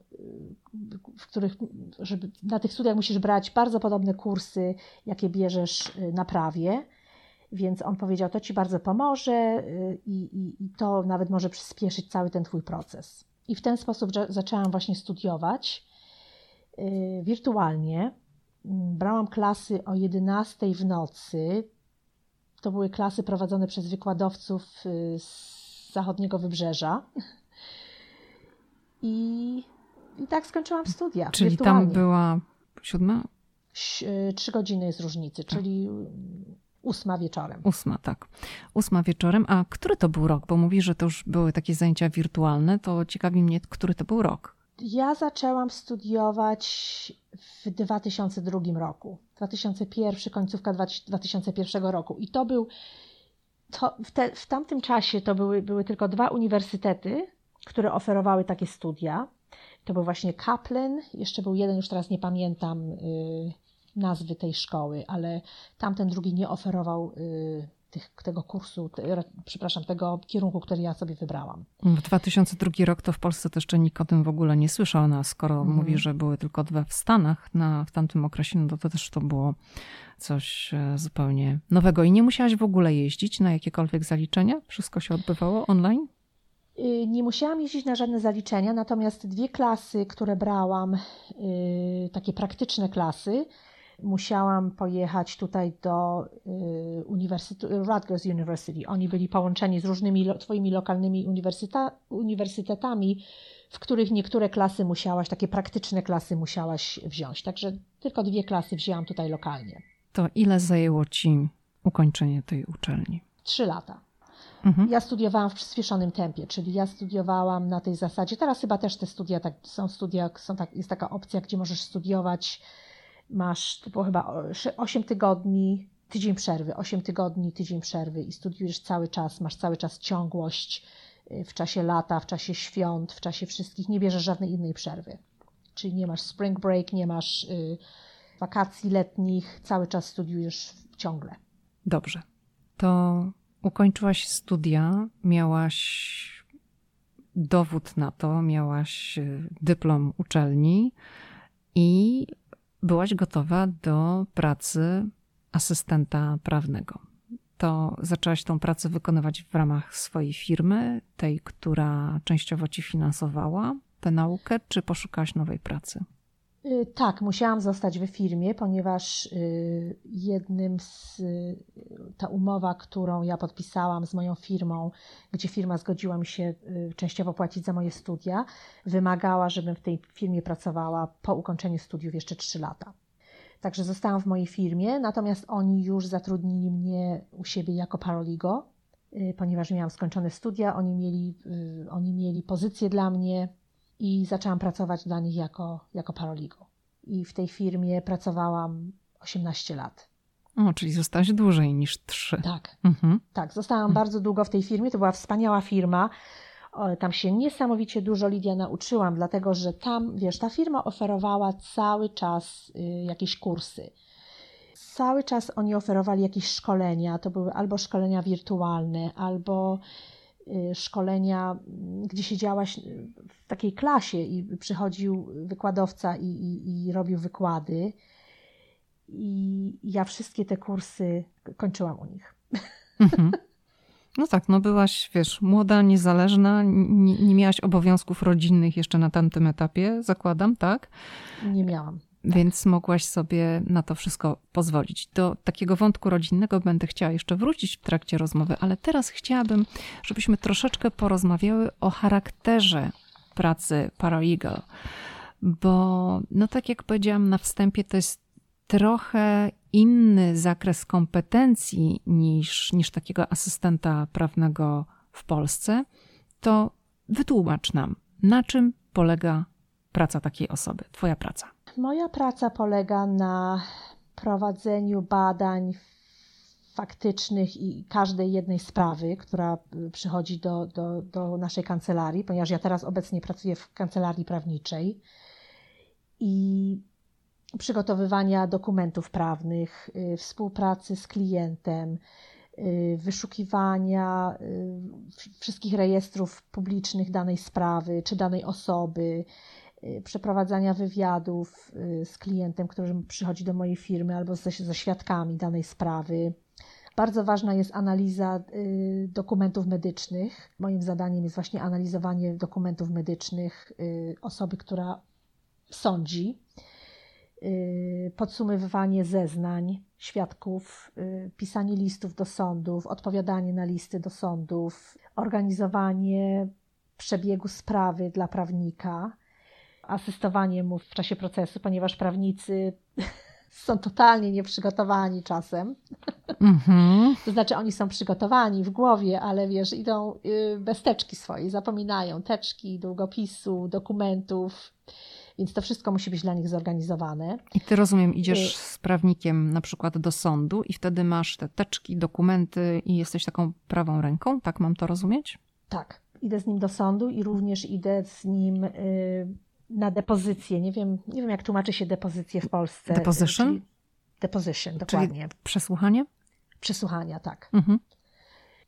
w których, żeby, na tych studiach musisz brać bardzo podobne kursy, jakie bierzesz na prawie więc on powiedział, to ci bardzo pomoże y, i, i, i to nawet może przyspieszyć cały ten twój proces. I w ten sposób zaczęłam właśnie studiować y, wirtualnie. Mm, brałam klasy o 11 w nocy. To były klasy prowadzone przez wykładowców y, z zachodniego wybrzeża. I, i tak skończyłam studia. Czyli wirtualnie. tam była siódma? Trzy godziny jest różnicy, tak. czyli ósma wieczorem. Ósma, tak. Ósma wieczorem. A który to był rok? Bo mówi, że to już były takie zajęcia wirtualne. To ciekawi mnie, który to był rok. Ja zaczęłam studiować w 2002 roku. 2001, końcówka 2001 roku. I to był, to w, te, w tamtym czasie to były, były tylko dwa uniwersytety, które oferowały takie studia. To był właśnie Kaplan, jeszcze był jeden, już teraz nie pamiętam, yy, nazwy tej szkoły, ale tamten drugi nie oferował y, tych, tego kursu, te, przepraszam, tego kierunku, który ja sobie wybrałam. W 2002 rok to w Polsce też nikt o tym w ogóle nie słyszał, no, skoro mhm. mówi, że były tylko dwa w Stanach na, w tamtym okresie, no to, to też to było coś e, zupełnie nowego. I nie musiałaś w ogóle jeździć na jakiekolwiek zaliczenia? Wszystko się odbywało online? Y, nie musiałam jeździć na żadne zaliczenia, natomiast dwie klasy, które brałam, y, takie praktyczne klasy, musiałam pojechać tutaj do y, Uniwersytetu, Rutgers University. Oni byli połączeni z różnymi twoimi lokalnymi uniwersytetami, w których niektóre klasy musiałaś, takie praktyczne klasy musiałaś wziąć. Także tylko dwie klasy wzięłam tutaj lokalnie. To ile zajęło ci ukończenie tej uczelni? Trzy lata. Mhm. Ja studiowałam w przyspieszonym tempie, czyli ja studiowałam na tej zasadzie. Teraz chyba też te studia, tak, są studia, są tak, jest taka opcja, gdzie możesz studiować masz, to było chyba 8 tygodni, tydzień przerwy, 8 tygodni, tydzień przerwy i studiujesz cały czas, masz cały czas ciągłość y, w czasie lata, w czasie świąt, w czasie wszystkich, nie bierzesz żadnej innej przerwy. Czyli nie masz spring break, nie masz y, wakacji letnich, cały czas studiujesz ciągle. Dobrze. To ukończyłaś studia, miałaś dowód na to, miałaś y, dyplom uczelni i byłaś gotowa do pracy asystenta prawnego. To zaczęłaś tą pracę wykonywać w ramach swojej firmy, tej, która częściowo ci finansowała tę naukę, czy poszukałaś nowej pracy? Y, tak, musiałam zostać w firmie, ponieważ y, jednym z ta umowa, którą ja podpisałam z moją firmą, gdzie firma zgodziła mi się y, częściowo płacić za moje studia, wymagała, żebym w tej firmie pracowała po ukończeniu studiów jeszcze 3 lata. Także zostałam w mojej firmie, natomiast oni już zatrudnili mnie u siebie jako paraligo, ponieważ miałam skończone studia, oni mieli, oni mieli pozycję dla mnie, i zaczęłam pracować dla nich jako, jako paraligo. I w tej firmie pracowałam 18 lat. O, czyli zostałaś dłużej niż 3. Tak, mhm. tak. Zostałam mhm. bardzo długo w tej firmie. To była wspaniała firma. Tam się niesamowicie dużo Lidia nauczyłam, dlatego że tam, wiesz, ta firma oferowała cały czas y, jakieś kursy. Cały czas oni oferowali jakieś szkolenia. To były albo szkolenia wirtualne, albo szkolenia, gdzie siedziałaś w takiej klasie i przychodził wykładowca i, i, i robił wykłady. I ja wszystkie te kursy kończyłam u nich. Mhm. No tak, no byłaś, wiesz, młoda, niezależna, nie, nie miałaś obowiązków rodzinnych jeszcze na tamtym etapie, zakładam, tak? Nie miałam. Więc mogłaś sobie na to wszystko pozwolić. Do takiego wątku rodzinnego będę chciała jeszcze wrócić w trakcie rozmowy, ale teraz chciałabym, żebyśmy troszeczkę porozmawiały o charakterze pracy Paralegal, bo no tak jak powiedziałam na wstępie, to jest trochę inny zakres kompetencji niż, niż takiego asystenta prawnego w Polsce, to wytłumacz nam, na czym polega praca takiej osoby, Twoja praca? Moja praca polega na prowadzeniu badań faktycznych i każdej jednej sprawy, która przychodzi do, do, do naszej kancelarii, ponieważ ja teraz obecnie pracuję w kancelarii prawniczej i przygotowywania dokumentów prawnych, y, współpracy z klientem, y, wyszukiwania y, wszystkich rejestrów publicznych danej sprawy czy danej osoby, przeprowadzania wywiadów z klientem, który przychodzi do mojej firmy albo ze, ze świadkami danej sprawy. Bardzo ważna jest analiza dokumentów medycznych. Moim zadaniem jest właśnie analizowanie dokumentów medycznych osoby, która sądzi Y, podsumowywanie zeznań świadków, y, pisanie listów do sądów, odpowiadanie na listy do sądów, organizowanie przebiegu sprawy dla prawnika, asystowanie mu w czasie procesu, ponieważ prawnicy [LAUGHS] są totalnie nieprzygotowani czasem. Mm-hmm. [LAUGHS] To znaczy, oni są przygotowani w głowie, ale wiesz, idą y, bez teczki swojej, zapominają teczki, długopisu, dokumentów więc to wszystko musi być dla nich zorganizowane. I ty rozumiem, idziesz y- z prawnikiem na przykład do sądu i wtedy masz te teczki, dokumenty i jesteś taką prawą ręką, tak mam to rozumieć? Tak. Idę z nim do sądu i również idę z nim y, na depozycję. Nie wiem, nie wiem jak tłumaczy się depozycję w Polsce. Deposition? Deposition, dokładnie. Czyli przesłuchanie? Przesłuchania, tak. Mhm.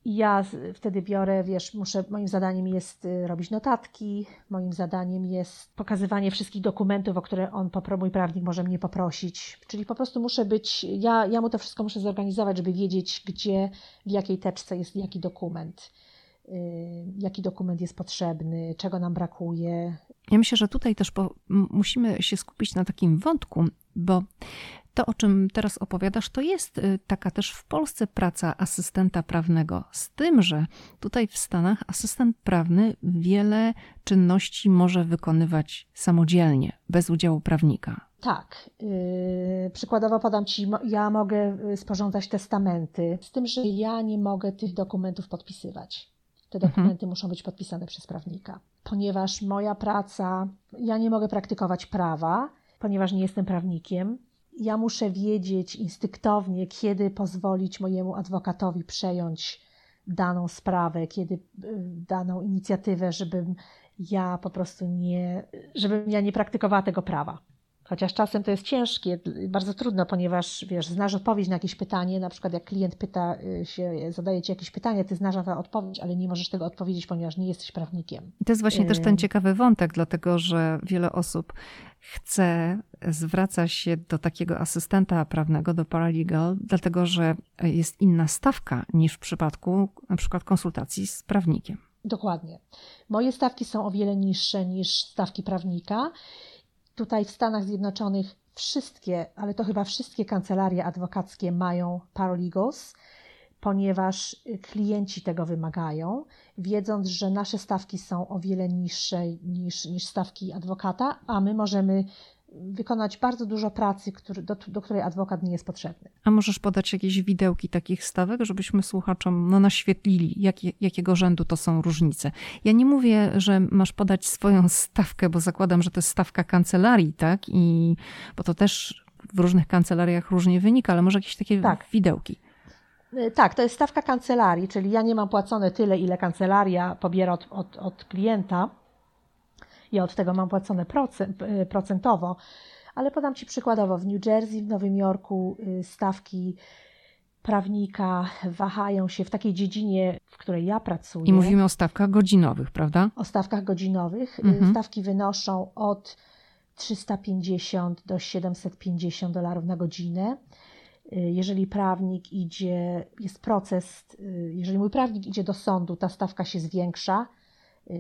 I ja wtedy biorę, wiesz, muszę, moim zadaniem jest y, robić notatki, moim zadaniem jest pokazywanie wszystkich dokumentów, o które on, mój prawnik może mnie poprosić. Czyli po prostu muszę być, ja, ja mu to wszystko muszę zorganizować, żeby wiedzieć, gdzie, w jakiej teczce jest jaki dokument, jaki dokument jest potrzebny, czego nam brakuje. Ja myślę, że tutaj też po, musimy się skupić na takim wątku, bo to, o czym teraz opowiadasz, to jest y, taka też w Polsce praca asystenta prawnego. Z tym, że tutaj w Stanach asystent prawny wiele czynności może wykonywać samodzielnie, bez udziału prawnika. Tak. Yy, przykładowo podam Ci, ja mogę y, sporządzać testamenty, z tym, że ja nie mogę tych dokumentów podpisywać. Te dokumenty mhm. muszą być podpisane przez prawnika, ponieważ moja praca, ja nie mogę praktykować prawa, ponieważ nie jestem prawnikiem ja muszę wiedzieć instynktownie, kiedy pozwolić mojemu adwokatowi przejąć daną sprawę, kiedy y, daną inicjatywę, żebym ja po prostu nie, żebym ja nie praktykowała tego prawa. Chociaż czasem to jest ciężkie, bardzo trudno, ponieważ wiesz, znasz odpowiedź na jakieś pytanie, na przykład jak klient pyta y, się, zadaje ci jakieś pytanie, ty znasz na to odpowiedź, ale nie możesz tego odpowiedzieć, ponieważ nie jesteś prawnikiem. I to jest właśnie y... też ten ciekawy wątek, dlatego że wiele osób chce, zwraca się do takiego asystenta prawnego, do paralegal, dlatego że jest inna stawka niż w przypadku na przykład konsultacji z prawnikiem. Dokładnie. Moje stawki są o wiele niższe niż stawki prawnika Tutaj w Stanach Zjednoczonych wszystkie, ale to chyba wszystkie kancelarie adwokackie mają paralegals, ponieważ klienci tego wymagają, wiedząc, że nasze stawki są o wiele niższe niż, niż stawki adwokata, a my możemy wykonać bardzo dużo pracy, który, do, do, której adwokat nie jest potrzebny. A możesz podać jakieś widełki takich stawek, żebyśmy słuchaczom no, naświetlili, jakie, jakiego rzędu to są różnice. Ja nie mówię, że masz podać swoją stawkę, bo zakładam, że to jest stawka kancelarii, tak? I, bo to też w różnych kancelariach różnie wynika, ale może jakieś takie tak. widełki. Y, tak, to jest stawka kancelarii, czyli ja nie mam płacone tyle, ile kancelaria pobiera od, od, od klienta ja od tego mam płacone y, procentowo. Ale podam Ci przykładowo, w New Jersey, w Nowym Jorku y, stawki prawnika wahają się w takiej dziedzinie, w której ja pracuję. I mówimy o stawkach godzinowych, prawda? O stawkach godzinowych. Y, mhm. Stawki wynoszą od 350 do 750 dolarów na godzinę. Jeżeli prawnik idzie, jest proces, jeżeli mój prawnik idzie do sądu, ta stawka się zwiększa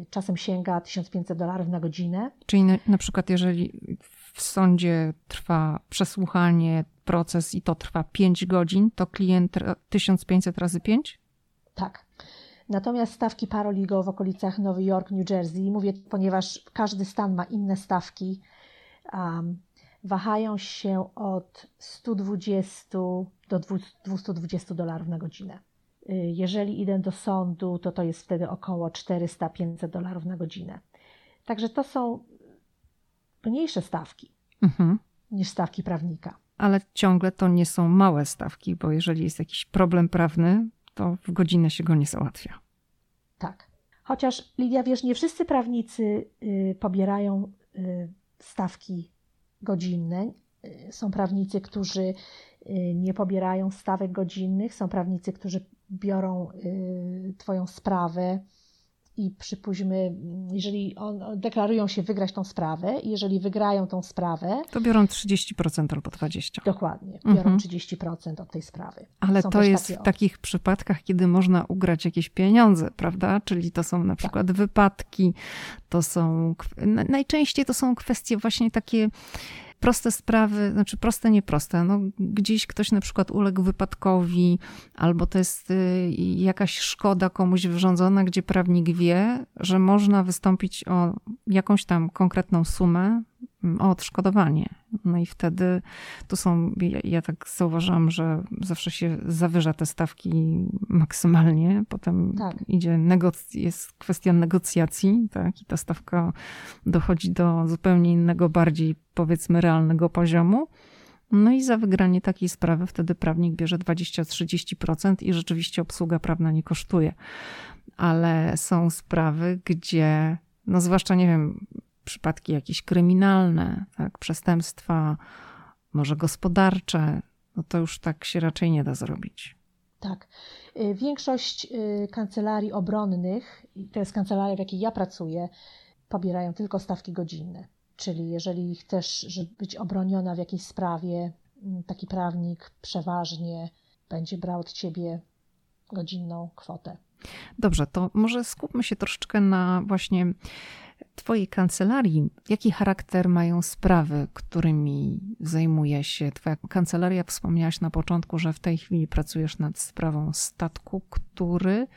czasem sięga 1500 dolarów na godzinę. Czyli na, na przykład, jeżeli w sądzie trwa przesłuchanie, proces i to trwa 5 godzin, to klient 1500 razy 5? Tak. Natomiast stawki paralegal w okolicach Nowy Jork, New Jersey, mówię, ponieważ każdy stan ma inne stawki, um, wahają się od 120 do 220 dolarów na godzinę. Y, jeżeli idę do sądu, to to jest wtedy około 400-500 dolarów na godzinę. Także to są mniejsze stawki mhm. niż stawki prawnika. Ale ciągle to nie są małe stawki, bo jeżeli jest jakiś problem prawny, to w godzinę się go nie załatwia. Tak. Chociaż, Lidia, wiesz, nie wszyscy prawnicy y, pobierają y, stawki godzinne. Są prawnicy, którzy nie pobierają stawek godzinnych, są prawnicy, którzy biorą y, Twoją sprawę i przypuśćmy, jeżeli on, deklarują się wygrać tą sprawę, i jeżeli wygrają tą sprawę, to biorą 30% albo 20%. Dokładnie, biorą mhm. 30% od tej sprawy. Ale są to jest w takich przypadkach, kiedy można ugrać jakieś pieniądze, prawda? Czyli to są na przykład tak. wypadki, to są najczęściej to są kwestie właśnie takie proste sprawy, znaczy proste, nieproste. No, gdzieś ktoś na przykład uległ wypadkowi, albo to jest y, jakaś szkoda komuś wyrządzona, gdzie prawnik wie, że można wystąpić o jakąś tam konkretną sumę, o odszkodowanie. No i wtedy tu są, ja, ja, tak zauważam, że zawsze się zawyża te stawki maksymalnie, potem tak. idzie negoc- jest kwestia negocjacji, tak, i ta stawka dochodzi do zupełnie innego, bardziej powiedzmy realnego poziomu. No i za wygranie takiej sprawy wtedy prawnik bierze 20-30% i rzeczywiście obsługa prawna nie kosztuje. Ale są sprawy, gdzie, no zwłaszcza, nie wiem, przypadki jakieś kryminalne, tak, przestępstwa, może gospodarcze, no to już tak się raczej nie da zrobić. Tak. Y, większość y, kancelarii obronnych, to jest kancelaria, w jakiej ja pracuję, pobierają tylko stawki godzinne. Czyli jeżeli chcesz być obroniona w jakiejś sprawie, mm, taki prawnik przeważnie będzie brał od ciebie godzinną kwotę. Dobrze, to może skupmy się troszeczkę na właśnie Twojej kancelarii. Jaki charakter mają sprawy, którymi zajmuje się Twoja kancelaria? Wspomniałaś na początku, że w tej chwili pracujesz nad sprawą statku, który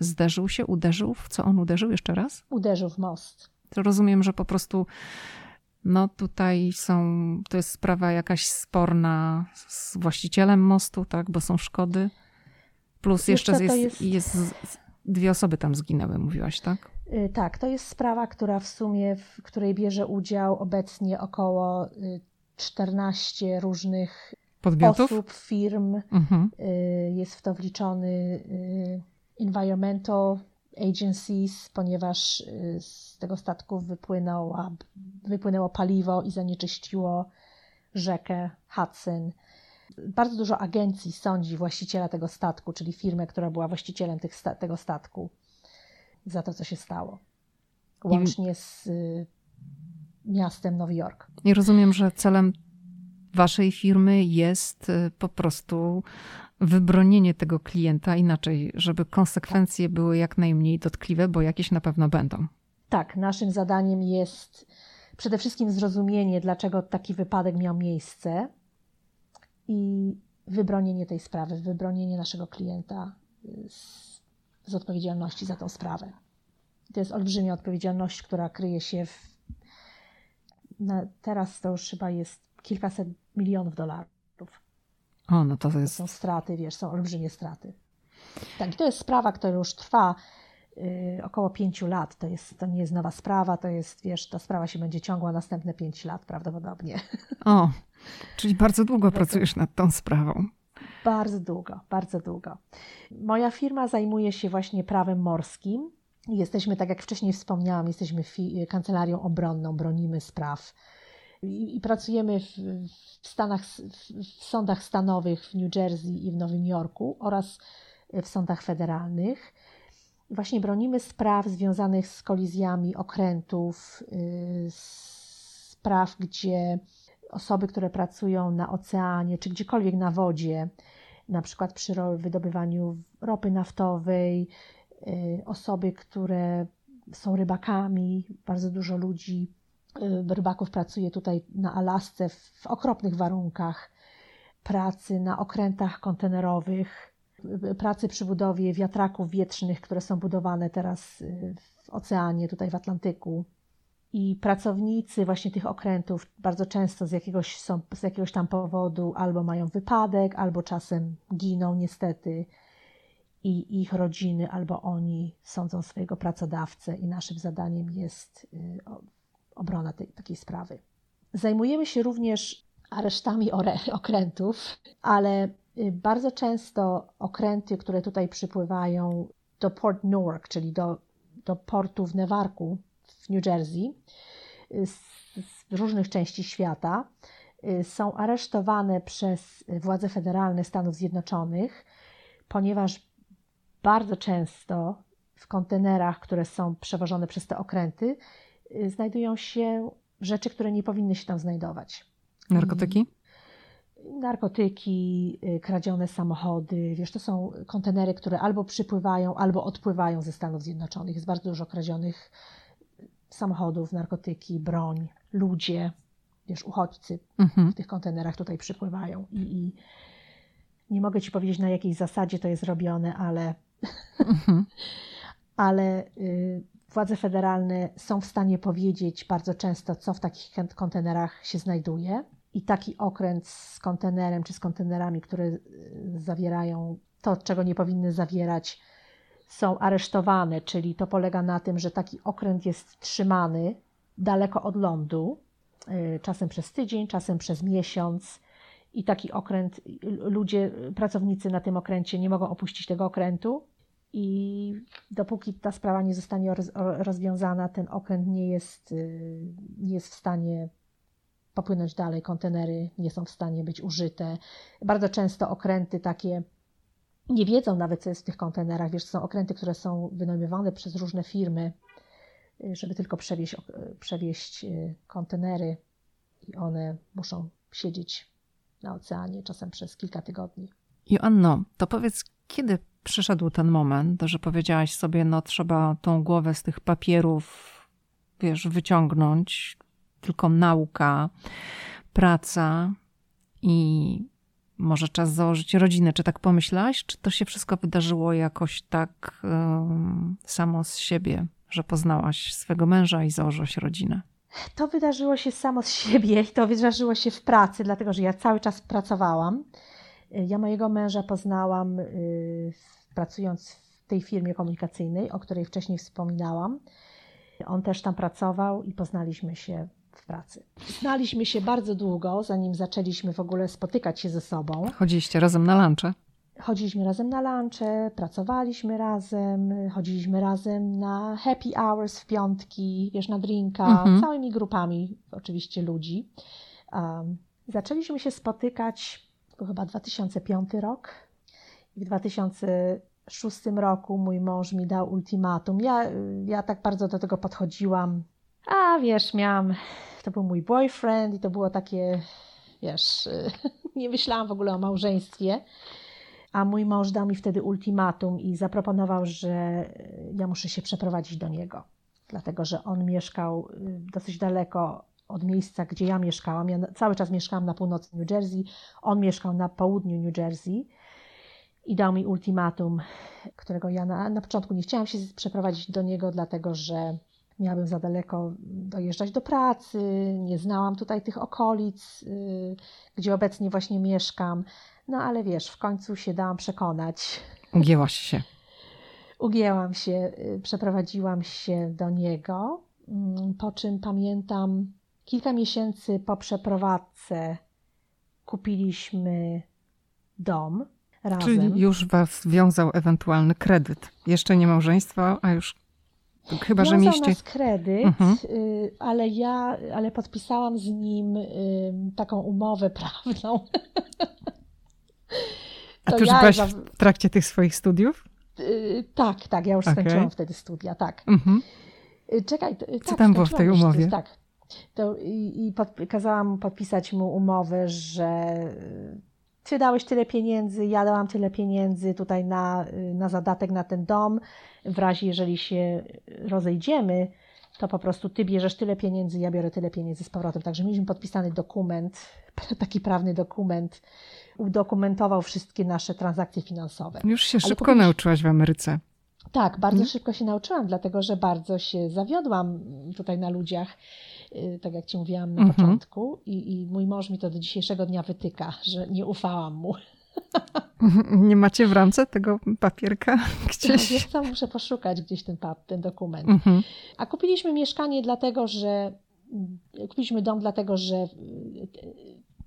zderzył się, uderzył. W co on uderzył jeszcze raz? Uderzył w most. To rozumiem, że po prostu no tutaj są, to jest sprawa jakaś sporna z właścicielem mostu, tak, bo są szkody. Plus jeszcze, jeszcze jest, jest... jest, dwie osoby tam zginęły, mówiłaś, tak? Y, tak, to jest sprawa, która w sumie, w której bierze udział obecnie około 14 y, różnych Podmiotów? osób, firm. Mhm. Y, jest w to wliczony environmental agencies, ponieważ z tego statku wypłynęło, wypłynęło paliwo i zanieczyściło rzekę Hudson. Bardzo dużo agencji sądzi właściciela tego statku, czyli firmę, która była właścicielem tych, tego statku za to, co się stało. Łącznie z y, miastem Nowy Jork. I rozumiem, że celem waszej firmy jest y, po prostu wybronienie tego klienta inaczej, żeby konsekwencje były jak najmniej dotkliwe, bo jakieś na pewno będą. Tak, naszym zadaniem jest przede wszystkim zrozumienie, dlaczego taki wypadek miał miejsce i wybronienie tej sprawy, wybronienie naszego klienta z z odpowiedzialności za tą sprawę. To jest olbrzymia odpowiedzialność, która kryje się w. Na, teraz to już chyba jest kilkaset milionów dolarów. O, no to, jest. To są straty, wiesz, są olbrzymie straty. Tak, to jest sprawa, która już trwa y, około pięciu lat. To, jest, to nie jest nowa sprawa, to jest, wiesz, ta sprawa się będzie ciągła następne pięć lat prawdopodobnie. O, czyli bardzo długo pracujesz nad tą sprawą. Bardzo długo, bardzo długo. Moja firma zajmuje się właśnie prawem morskim. Jesteśmy, tak jak wcześniej wspomniałam, jesteśmy kancelarią obronną, bronimy spraw i, pracujemy w, w Stanach, w sądach stanowych w New Jersey i w Nowym Jorku oraz w sądach federalnych. Właśnie bronimy spraw związanych z kolizjami okrętów, y, spraw, gdzie osoby, które pracują na oceanie czy gdziekolwiek na wodzie, na przykład przy wydobywaniu ropy naftowej, y, osoby, które są rybakami, bardzo dużo ludzi, rybaków pracuje tutaj na Alasce w okropnych warunkach pracy na okrętach kontenerowych, pracy przy budowie wiatraków wietrznych, które są budowane teraz w oceanie, tutaj w Atlantyku. I pracownicy właśnie tych okrętów bardzo często z jakiegoś, są, z jakiegoś tam powodu albo mają wypadek, albo czasem giną niestety. I ich rodziny albo oni sądzą swojego pracodawcę, i naszym zadaniem jest y, obrona tej, takiej sprawy. Zajmujemy się również aresztami [LAUGHS] okrętów, ale y, bardzo często okręty, które tutaj przypływają do Port Newark, czyli do, do portu w Newarku w New Jersey, y, z, z różnych części świata, y, są aresztowane przez władze federalne Stanów Zjednoczonych, ponieważ bardzo często w kontenerach, które są przewożone przez te okręty, znajdują się rzeczy, które nie powinny się tam znajdować. Narkotyki? Narkotyki, y, kradzione samochody. Wiesz, to są kontenery, które albo przypływają, albo odpływają ze Stanów Zjednoczonych. Jest bardzo dużo kradzionych samochodów, narkotyki, broń, ludzie, wiesz, uchodźcy mhm. w tych kontenerach tutaj przypływają. I, I, nie mogę ci powiedzieć, na jakiej zasadzie to jest robione, ale, mhm. [LAUGHS] ale y, władze federalne są w stanie powiedzieć bardzo często, co w takich kontenerach się znajduje. I taki okręt z kontenerem czy z kontenerami, które y, zawierają to, czego nie powinny zawierać, są aresztowane, czyli to polega na tym, że taki okręt jest trzymany daleko od lądu, y, czasem przez tydzień, czasem przez miesiąc. I taki okręt, ludzie, pracownicy na tym okręcie nie mogą opuścić tego okrętu, i dopóki ta sprawa nie zostanie rozwiązana, ten okręt nie jest, y, nie jest w stanie popłynąć dalej, kontenery nie są w stanie być użyte. Bardzo często okręty takie nie wiedzą nawet, co jest w tych kontenerach. Wiesz, są okręty, które są wynajmowane przez różne firmy, y, żeby tylko przewieźć, przewieźć y, kontenery i one muszą siedzieć na oceanie czasem przez kilka tygodni. Joanno, to powiedz, kiedy przyszedł ten moment, że powiedziałaś sobie, no trzeba tą głowę z tych papierów, wiesz, wyciągnąć, tylko nauka, praca i może czas założyć rodzinę. Czy tak pomyślałaś? Czy to się wszystko wydarzyło jakoś tak um, samo z siebie, że poznałaś swego męża i założyłaś rodzinę? To wydarzyło się samo z siebie i to wydarzyło się w pracy, dlatego że ja cały czas pracowałam. Ja mojego męża poznałam y, pracując w tej firmie komunikacyjnej, o której wcześniej wspominałam. On też tam pracował i poznaliśmy się w pracy. Znaliśmy się bardzo długo, zanim zaczęliśmy w ogóle spotykać się ze sobą. Chodziliście razem na lunche? Chodziliśmy razem na lunche, pracowaliśmy razem, chodziliśmy razem na happy hours w piątki, wiesz, na drinka, mhm. całymi grupami oczywiście ludzi. Um, zaczęliśmy się spotykać, to chyba 2005 rok. I w 2006 roku mój mąż mi dał ultimatum. Ja, ja tak bardzo do tego podchodziłam. A wiesz, miałam, to był mój boyfriend i to było takie, wiesz, [LAUGHS] nie myślałam w ogóle o małżeństwie. A mój mąż dał mi wtedy ultimatum i zaproponował, że ja muszę się przeprowadzić do niego. Dlatego, że on mieszkał y, dosyć daleko od miejsca, gdzie ja mieszkałam. Ja cały czas mieszkałam na północy New Jersey, on mieszkał na południu New Jersey i dał mi ultimatum, którego ja na, na początku nie chciałam się przeprowadzić do niego, dlatego że miałabym za daleko dojeżdżać do pracy, nie znałam tutaj tych okolic, yy, gdzie obecnie właśnie mieszkam. No ale wiesz, w końcu się dałam przekonać. Ugięłaś się. [LAUGHS] Ugięłam się, yy, przeprowadziłam się do niego, yy, po czym pamiętam, kilka miesięcy po przeprowadzce kupiliśmy dom razem. Czyli już was wiązał ewentualny kredyt. Jeszcze nie małżeństwo, a już chyba, wiązał że mieście... nas kredyt, mhm. Y, ale ja, ale podpisałam z nim y, taką umowę [LAUGHS] prawną. A ty już ja byłaś w trakcie tych swoich studiów? Y, tak, tak, ja już okay. skończyłam wtedy studia, tak. Mhm. Czekaj, Co tak, tam było w tej umowie? tak. To, I i pod, kazałam podpisać mu umowę, że ty dałeś tyle pieniędzy, ja dałam tyle pieniędzy tutaj na, na zadatek na ten dom. W razie, jeżeli się rozejdziemy, to po prostu ty bierzesz tyle pieniędzy, ja biorę tyle pieniędzy z powrotem. Także mieliśmy podpisany dokument, [LAUGHS] taki prawny dokument, udokumentował wszystkie nasze transakcje finansowe. Już się Ale szybko kupiliśmy... nauczyłaś w Ameryce. Tak, bardzo hmm? szybko się nauczyłam, dlatego że bardzo się zawiodłam tutaj na ludziach, tak jak Ci mówiłam na -hmm. początku. I, I mój mąż mi to do dzisiejszego dnia wytyka, że nie ufałam mu. [LAUGHS] Nie macie w ramce tego papierka [LAUGHS] gdzieś? Wiesz co, muszę poszukać gdzieś ten, ten dokument. -hmm. A kupiliśmy mieszkanie dlatego, że kupiliśmy dom dlatego, że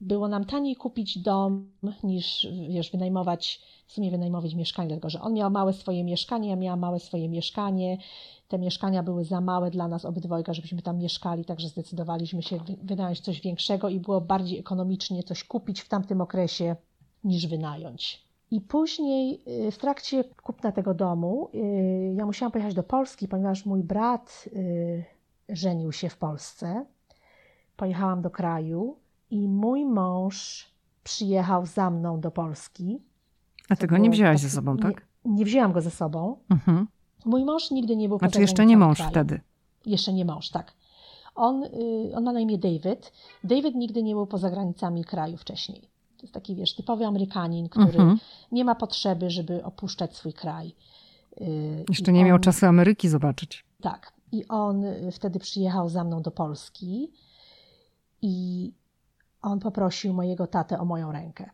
było nam taniej kupić dom niż wiesz, wynajmować, w sumie wynajmować mieszkanie, dlatego że on miał małe swoje mieszkanie, ja miałam małe swoje mieszkanie. Te mieszkania były za małe dla nas obydwojga, żebyśmy tam mieszkali, także zdecydowaliśmy się wynająć coś większego i było bardziej ekonomicznie coś kupić w tamtym okresie niż wynająć. I później y, w trakcie kupna tego domu y, ja musiałam pojechać do Polski, ponieważ mój brat y, żenił się w Polsce. Pojechałam do kraju i mój mąż przyjechał za mną do Polski. A tego nie wzięłaś ze sobą, tak? Nie, nie, wzięłam go ze sobą. Mhm. Mój mąż nigdy nie był Znaczy jeszcze nie mąż kraju. wtedy. Jeszcze nie mąż, tak. On, on ma na imię David. David nigdy nie był poza granicami kraju wcześniej. To jest taki, wiesz, typowy Amerykanin, który mhm. nie ma potrzeby, żeby opuszczać swój kraj. Jeszcze I nie on, miał czasu Ameryki zobaczyć. Tak. I on wtedy przyjechał za mną do Polski i on poprosił mojego tatę o moją rękę.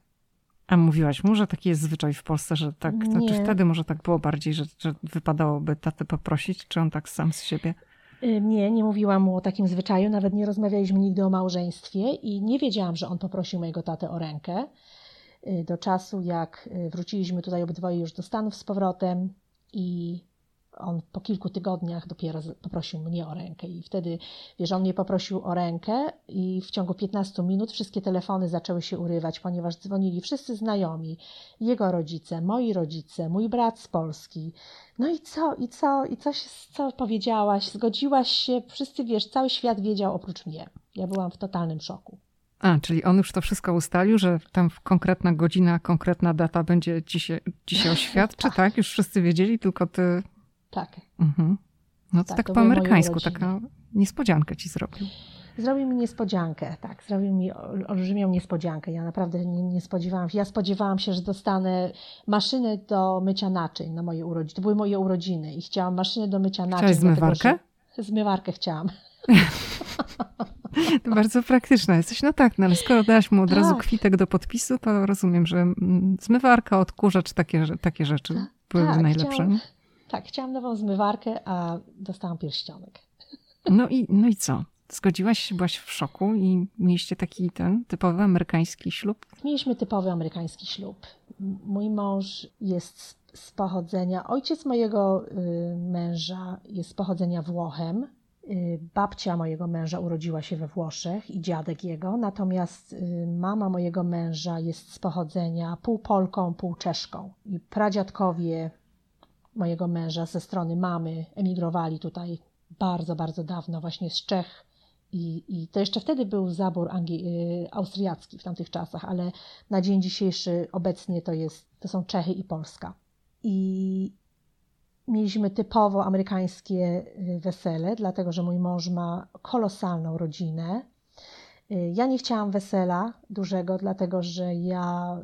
A mówiłaś mu, że taki jest zwyczaj w Polsce, że tak, to, czy wtedy może tak było bardziej, że, że wypadałoby tatę poprosić, czy on tak sam z siebie? Y, nie, nie mówiłam mu o takim zwyczaju, nawet nie rozmawialiśmy nigdy o małżeństwie i nie wiedziałam, że on poprosił mojego tatę o rękę. Y, do czasu, jak y, wróciliśmy tutaj obydwoje już do Stanów z powrotem i on po kilku tygodniach dopiero poprosił mnie o rękę i wtedy, wiesz, on mnie poprosił o rękę i w ciągu 15 minut wszystkie telefony zaczęły się urywać, ponieważ dzwonili wszyscy znajomi, jego rodzice, moi rodzice, mój brat z Polski. No i co, i co, i coś, co powiedziałaś, zgodziłaś się, wszyscy, wiesz, cały świat wiedział oprócz mnie. Ja byłam w totalnym szoku. A, czyli on już to wszystko ustalił, że tam konkretna godzina, konkretna data będzie dzisiaj, dzisiaj oświadczy, tak. tak? Już wszyscy wiedzieli, tylko ty tak. Mhm. No to tak, tak to po amerykańsku, taka niespodziankę ci zrobił. Zrobił mi niespodziankę, tak, zrobił mi olbrzymią niespodziankę. Ja naprawdę nie, nie, spodziewałam się. Ja spodziewałam się, że dostanę maszynę do mycia naczyń na moje urodziny. To były moje urodziny i chciałam maszynę do mycia naczyń. Chciałaś zmywarkę? Zmywarkę chciałam. [LAUGHS] [LAUGHS] To bardzo praktyczne jesteś. No tak, no ale skoro dałaś mu od razu tak. kwitek do podpisu, to rozumiem, że mm, zmywarka, odkurzacz, takie, takie rzeczy tak, były tak, najlepsze. Chciałam, tak, chciałam nową zmywarkę, a dostałam pierścionek. No i, no i co? Zgodziłaś się, byłaś w szoku i mieliście taki ten typowy amerykański ślub? Mieliśmy typowy amerykański ślub. Mój mąż jest z pochodzenia, ojciec mojego y, męża jest z pochodzenia Włochem. Y, babcia mojego męża urodziła się we Włoszech i dziadek jego, natomiast y, mama mojego męża jest z pochodzenia pół Polką, pół Czeszką. I pradziadkowie mojego męża ze strony mamy emigrowali tutaj bardzo, bardzo dawno, właśnie z Czech. I, i to jeszcze wtedy był zabór Angi- y, austriacki w tamtych czasach, ale na dzień dzisiejszy obecnie to, jest, to są Czechy i Polska. I mieliśmy typowo amerykańskie y, wesele, dlatego że mój mąż ma kolosalną rodzinę ja nie chciałam wesela dużego, dlatego że ja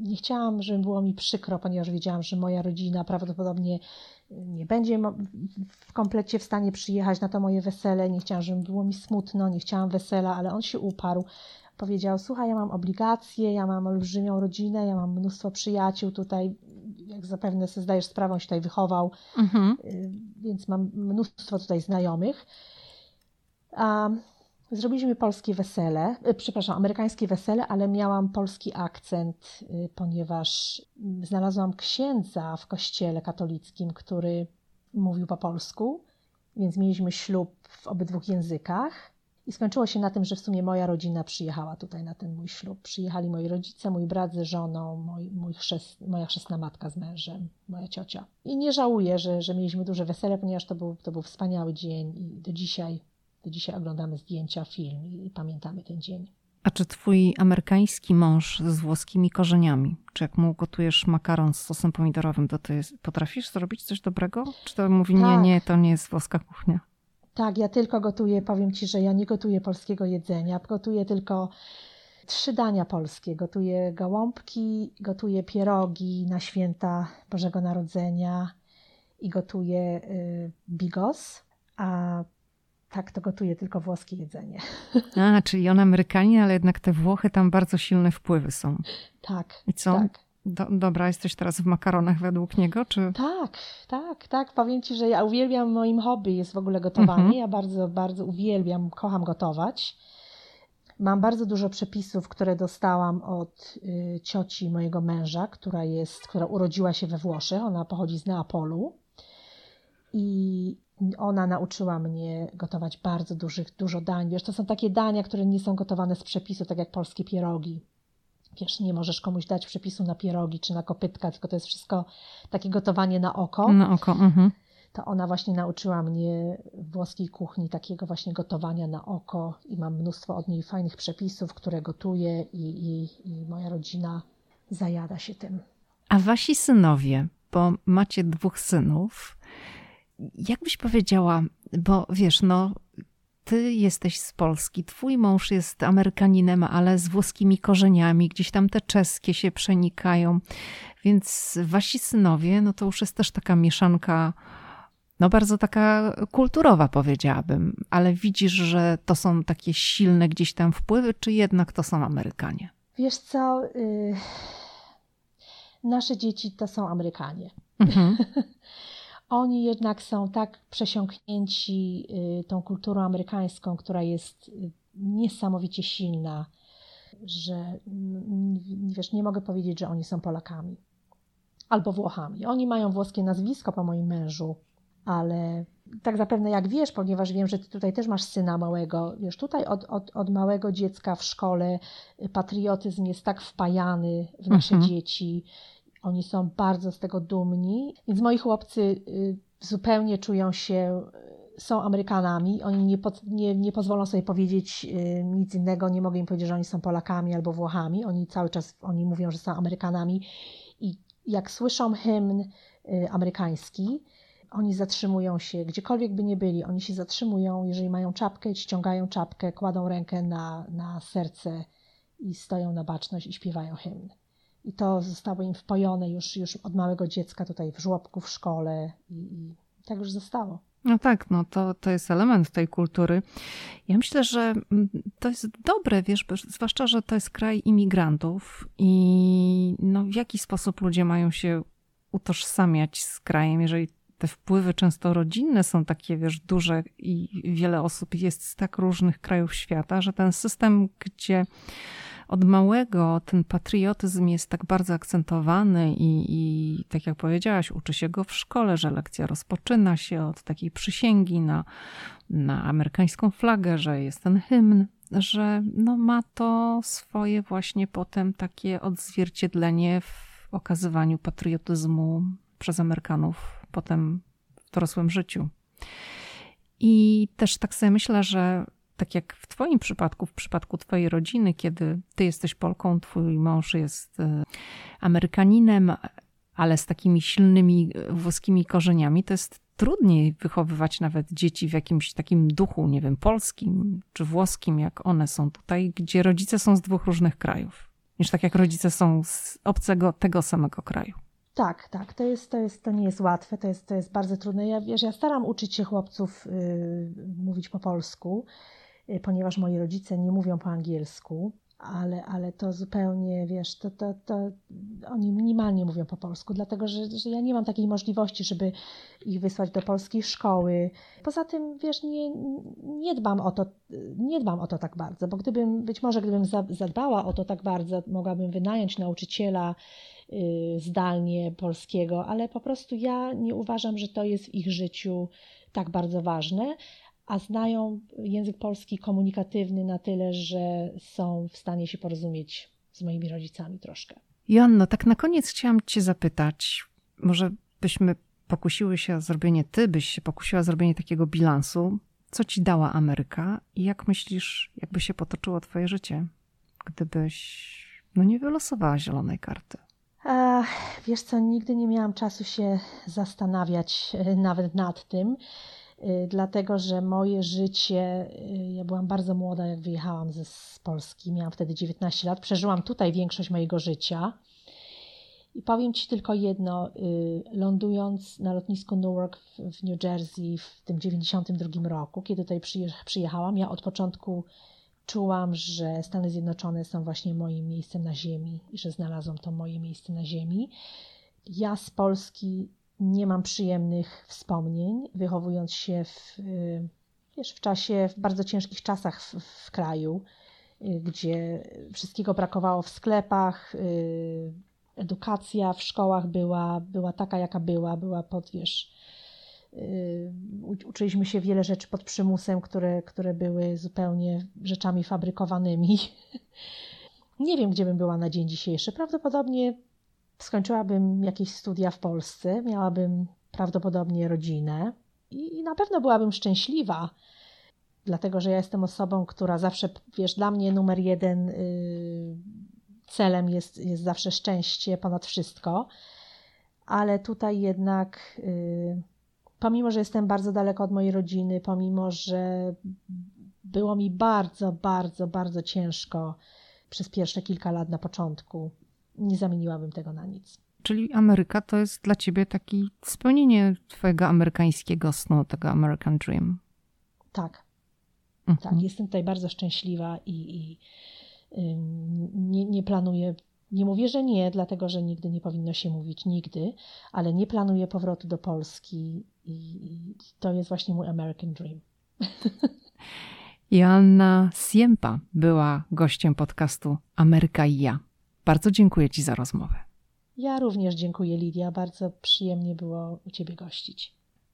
nie chciałam, żeby było mi przykro, ponieważ wiedziałam, że moja rodzina prawdopodobnie nie będzie w komplecie w stanie przyjechać na to moje wesele. Nie chciałam, żeby było mi smutno, nie chciałam wesela, ale on się uparł. Powiedział: Słuchaj, ja mam obligacje, ja mam olbrzymią rodzinę, ja mam mnóstwo przyjaciół tutaj. Jak zapewne sobie zdajesz sprawę, on się tutaj wychował, mhm. Y, więc mam mnóstwo tutaj znajomych. Um, Zrobiliśmy polskie wesele, e, przepraszam, amerykańskie wesele, ale miałam polski akcent, e, ponieważ znalazłam księdza w kościele katolickim, który mówił po polsku, więc mieliśmy ślub w obydwu językach. I skończyło się na tym, że w sumie moja rodzina przyjechała tutaj na ten mój ślub. Przyjechali moi rodzice, mój brat ze żoną, mój, mój chrzest, moja chrzestna matka z mężem, moja ciocia. I nie żałuję, że, że mieliśmy duże wesele, ponieważ to był, to był wspaniały dzień i do dzisiaj do dzisiaj oglądamy zdjęcia, film i pamiętamy ten dzień. A czy twój amerykański mąż z włoskimi korzeniami, czy jak mu gotujesz makaron z sosem pomidorowym, to ty potrafisz zrobić coś dobrego? Czy to mówi, tak. nie, nie, to nie jest włoska kuchnia? Tak, ja tylko gotuję, powiem ci, że ja nie gotuję polskiego jedzenia, gotuję tylko trzy dania polskie. Gotuję gołąbki, gotuję pierogi na święta Bożego Narodzenia i gotuję y, bigos, a tak to gotuję tylko włoskie jedzenie. [LAUGHS] A, czyli on Amerykanin, ale jednak te Włochy tam bardzo silne wpływy są. Tak. I co? Tak. Do, dobra, jesteś teraz w makaronach według niego, czy? Tak, tak, tak. Powiem ci, że ja uwielbiam, moim hobby jest w ogóle gotowanie. Mhm. Ja bardzo, bardzo uwielbiam, kocham gotować. Mam bardzo dużo przepisów, które dostałam od y, cioci mojego męża, która jest, która urodziła się we Włoszech. Ona pochodzi z Neapolu. I ona nauczyła mnie gotować bardzo dużych, dużo dań. Wiesz, to są takie dania, które nie są gotowane z przepisu, tak jak polskie pierogi. Wiesz, nie możesz komuś dać przepisu na pierogi czy na kopytka, tylko to jest wszystko takie gotowanie na oko. Na oko, mhm. To ona właśnie nauczyła mnie włoskiej kuchni takiego właśnie gotowania na oko i mam mnóstwo od niej fajnych przepisów, które gotuję i, i, i moja rodzina zajada się tym. A wasi synowie, bo macie dwóch synów, jak byś powiedziała, bo wiesz, no, ty jesteś z Polski, twój mąż jest Amerykaninem, ale z włoskimi korzeniami, gdzieś tam te czeskie się przenikają, więc wasi synowie, no to już jest też taka mieszanka, no bardzo taka kulturowa powiedziałabym, ale widzisz, że to są takie silne gdzieś tam wpływy, czy jednak to są Amerykanie? Wiesz co, yy... nasze dzieci to są Amerykanie. Mhm. [LAUGHS] Oni jednak są tak przesiąknięci y, tą kulturą amerykańską, która jest y, niesamowicie silna, że wiesz, nie mogę powiedzieć, że oni są Polakami albo Włochami. Oni mają włoskie nazwisko po moim mężu, ale tak zapewne jak wiesz, ponieważ wiem, że ty tutaj też masz syna małego, wiesz, tutaj od, od, od małego dziecka w szkole patriotyzm jest tak wpajany w nasze mhm. dzieci oni są bardzo z tego dumni, więc moi chłopcy y, zupełnie czują się, y, są Amerykanami. Oni nie, pod, nie, nie pozwolą sobie powiedzieć y, nic innego, nie mogę im powiedzieć, że oni są Polakami albo Włochami. Oni cały czas oni mówią, że są Amerykanami. I jak słyszą hymn amerykański, oni zatrzymują się, gdziekolwiek by nie byli, oni się zatrzymują, jeżeli mają czapkę, ściągają czapkę, kładą rękę na, na serce i stoją na baczność i śpiewają hymn. I to zostało im wpojone już, już od małego dziecka tutaj w żłobku, w szkole i, i tak już zostało. No tak, no to, to jest element tej kultury. Ja myślę, że mm, to jest dobre, wiesz, zwłaszcza, że to jest kraj imigrantów i no, w jaki sposób ludzie mają się utożsamiać z krajem, jeżeli te wpływy często rodzinne są takie, wiesz, duże i wiele osób jest z tak różnych krajów świata, że ten system, gdzie od małego ten patriotyzm jest tak bardzo akcentowany i, i tak jak powiedziałaś, uczy się go w szkole, że lekcja rozpoczyna się od takiej przysięgi na, na amerykańską flagę, że jest ten hymn, że no ma to swoje właśnie potem takie odzwierciedlenie w okazywaniu patriotyzmu przez Amerykanów potem w dorosłym życiu. I też tak sobie myślę, że tak jak w Twoim przypadku, w przypadku Twojej rodziny, kiedy Ty jesteś Polką, Twój mąż jest e, Amerykaninem, ale z takimi silnymi e, włoskimi korzeniami, to jest trudniej wychowywać nawet dzieci w jakimś takim duchu, nie wiem, polskim czy włoskim, jak one są tutaj, gdzie rodzice są z dwóch różnych krajów, niż tak jak rodzice są z obcego, tego samego kraju. Tak, tak, to, jest, to, jest, to nie jest łatwe, to jest, to jest bardzo trudne. Ja, wiesz, ja staram uczyć się chłopców yy, mówić po polsku ponieważ moi rodzice nie mówią po angielsku, ale, ale to zupełnie, wiesz, to, to, to oni minimalnie mówią po polsku, dlatego że, że ja nie mam takiej możliwości, żeby ich wysłać do polskiej szkoły. Poza tym, wiesz, nie, nie dbam o to, nie dbam o to tak bardzo, bo gdybym, być może gdybym zadbała o to tak bardzo, mogłabym wynająć nauczyciela y, zdalnie polskiego, ale po prostu ja nie uważam, że to jest w ich życiu tak bardzo ważne, a znają język polski komunikatywny na tyle, że są w stanie się porozumieć z moimi rodzicami troszkę. Joanno, tak na koniec chciałam Cię zapytać, może byśmy pokusiły się o zrobienie, Ty byś się pokusiła o zrobienie takiego bilansu, co Ci dała Ameryka i jak myślisz, jakby się potoczyło Twoje życie gdybyś no nie wylosowała zielonej karty? Ach, wiesz co, nigdy nie miałam czasu się zastanawiać e, nawet nad tym, dlatego że moje życie, e, ja byłam bardzo młoda, jak wyjechałam z, Polski, miałam wtedy 19 lat, przeżyłam tutaj większość mojego życia. I powiem Ci tylko jedno, lądując na lotnisku Newark w New Jersey w tym 92 roku, kiedy tutaj przyjechałam, ja od początku czułam, że Stany Zjednoczone są właśnie moim miejscem na ziemi i że znalazłam to moje miejsce na ziemi. Ja z Polski nie mam przyjemnych wspomnień, wychowując się w, y, wiesz, w czasie, w bardzo ciężkich czasach w, w kraju, y, gdzie wszystkiego brakowało w sklepach, y, edukacja w szkołach była, była taka, jaka była, była pod, wiesz, uczyliśmy się wiele rzeczy pod przymusem, które, które były zupełnie rzeczami fabrykowanymi. [LAUGHS] Nie wiem, gdzie bym była na dzień dzisiejszy. Prawdopodobnie skończyłabym jakieś studia w Polsce, miałabym prawdopodobnie rodzinę i, na pewno byłabym szczęśliwa, dlatego że ja jestem osobą, która zawsze, wiesz, dla mnie numer jeden yy, celem jest, jest zawsze szczęście ponad wszystko, ale tutaj jednak. Yy, pomimo, że jestem bardzo daleko od mojej rodziny, pomimo, że było mi bardzo, bardzo, bardzo ciężko przez pierwsze kilka lat na początku, nie zamieniłabym tego na nic. Czyli Ameryka to jest dla ciebie taki spełnienie twojego amerykańskiego snu, tego American Dream. Tak. Mhm. Tak, jestem tutaj bardzo szczęśliwa i, i nie, nie planuję nie mówię, że nie, dlatego że nigdy nie powinno się mówić nigdy, ale nie planuję powrotu do Polski i, i to jest właśnie mój American Dream. [LAUGHS] Joanna Siempa była gościem podcastu Ameryka i ja. Bardzo dziękuję Ci za rozmowę. Ja również dziękuję, Lidia. Bardzo przyjemnie było u Ciebie gościć.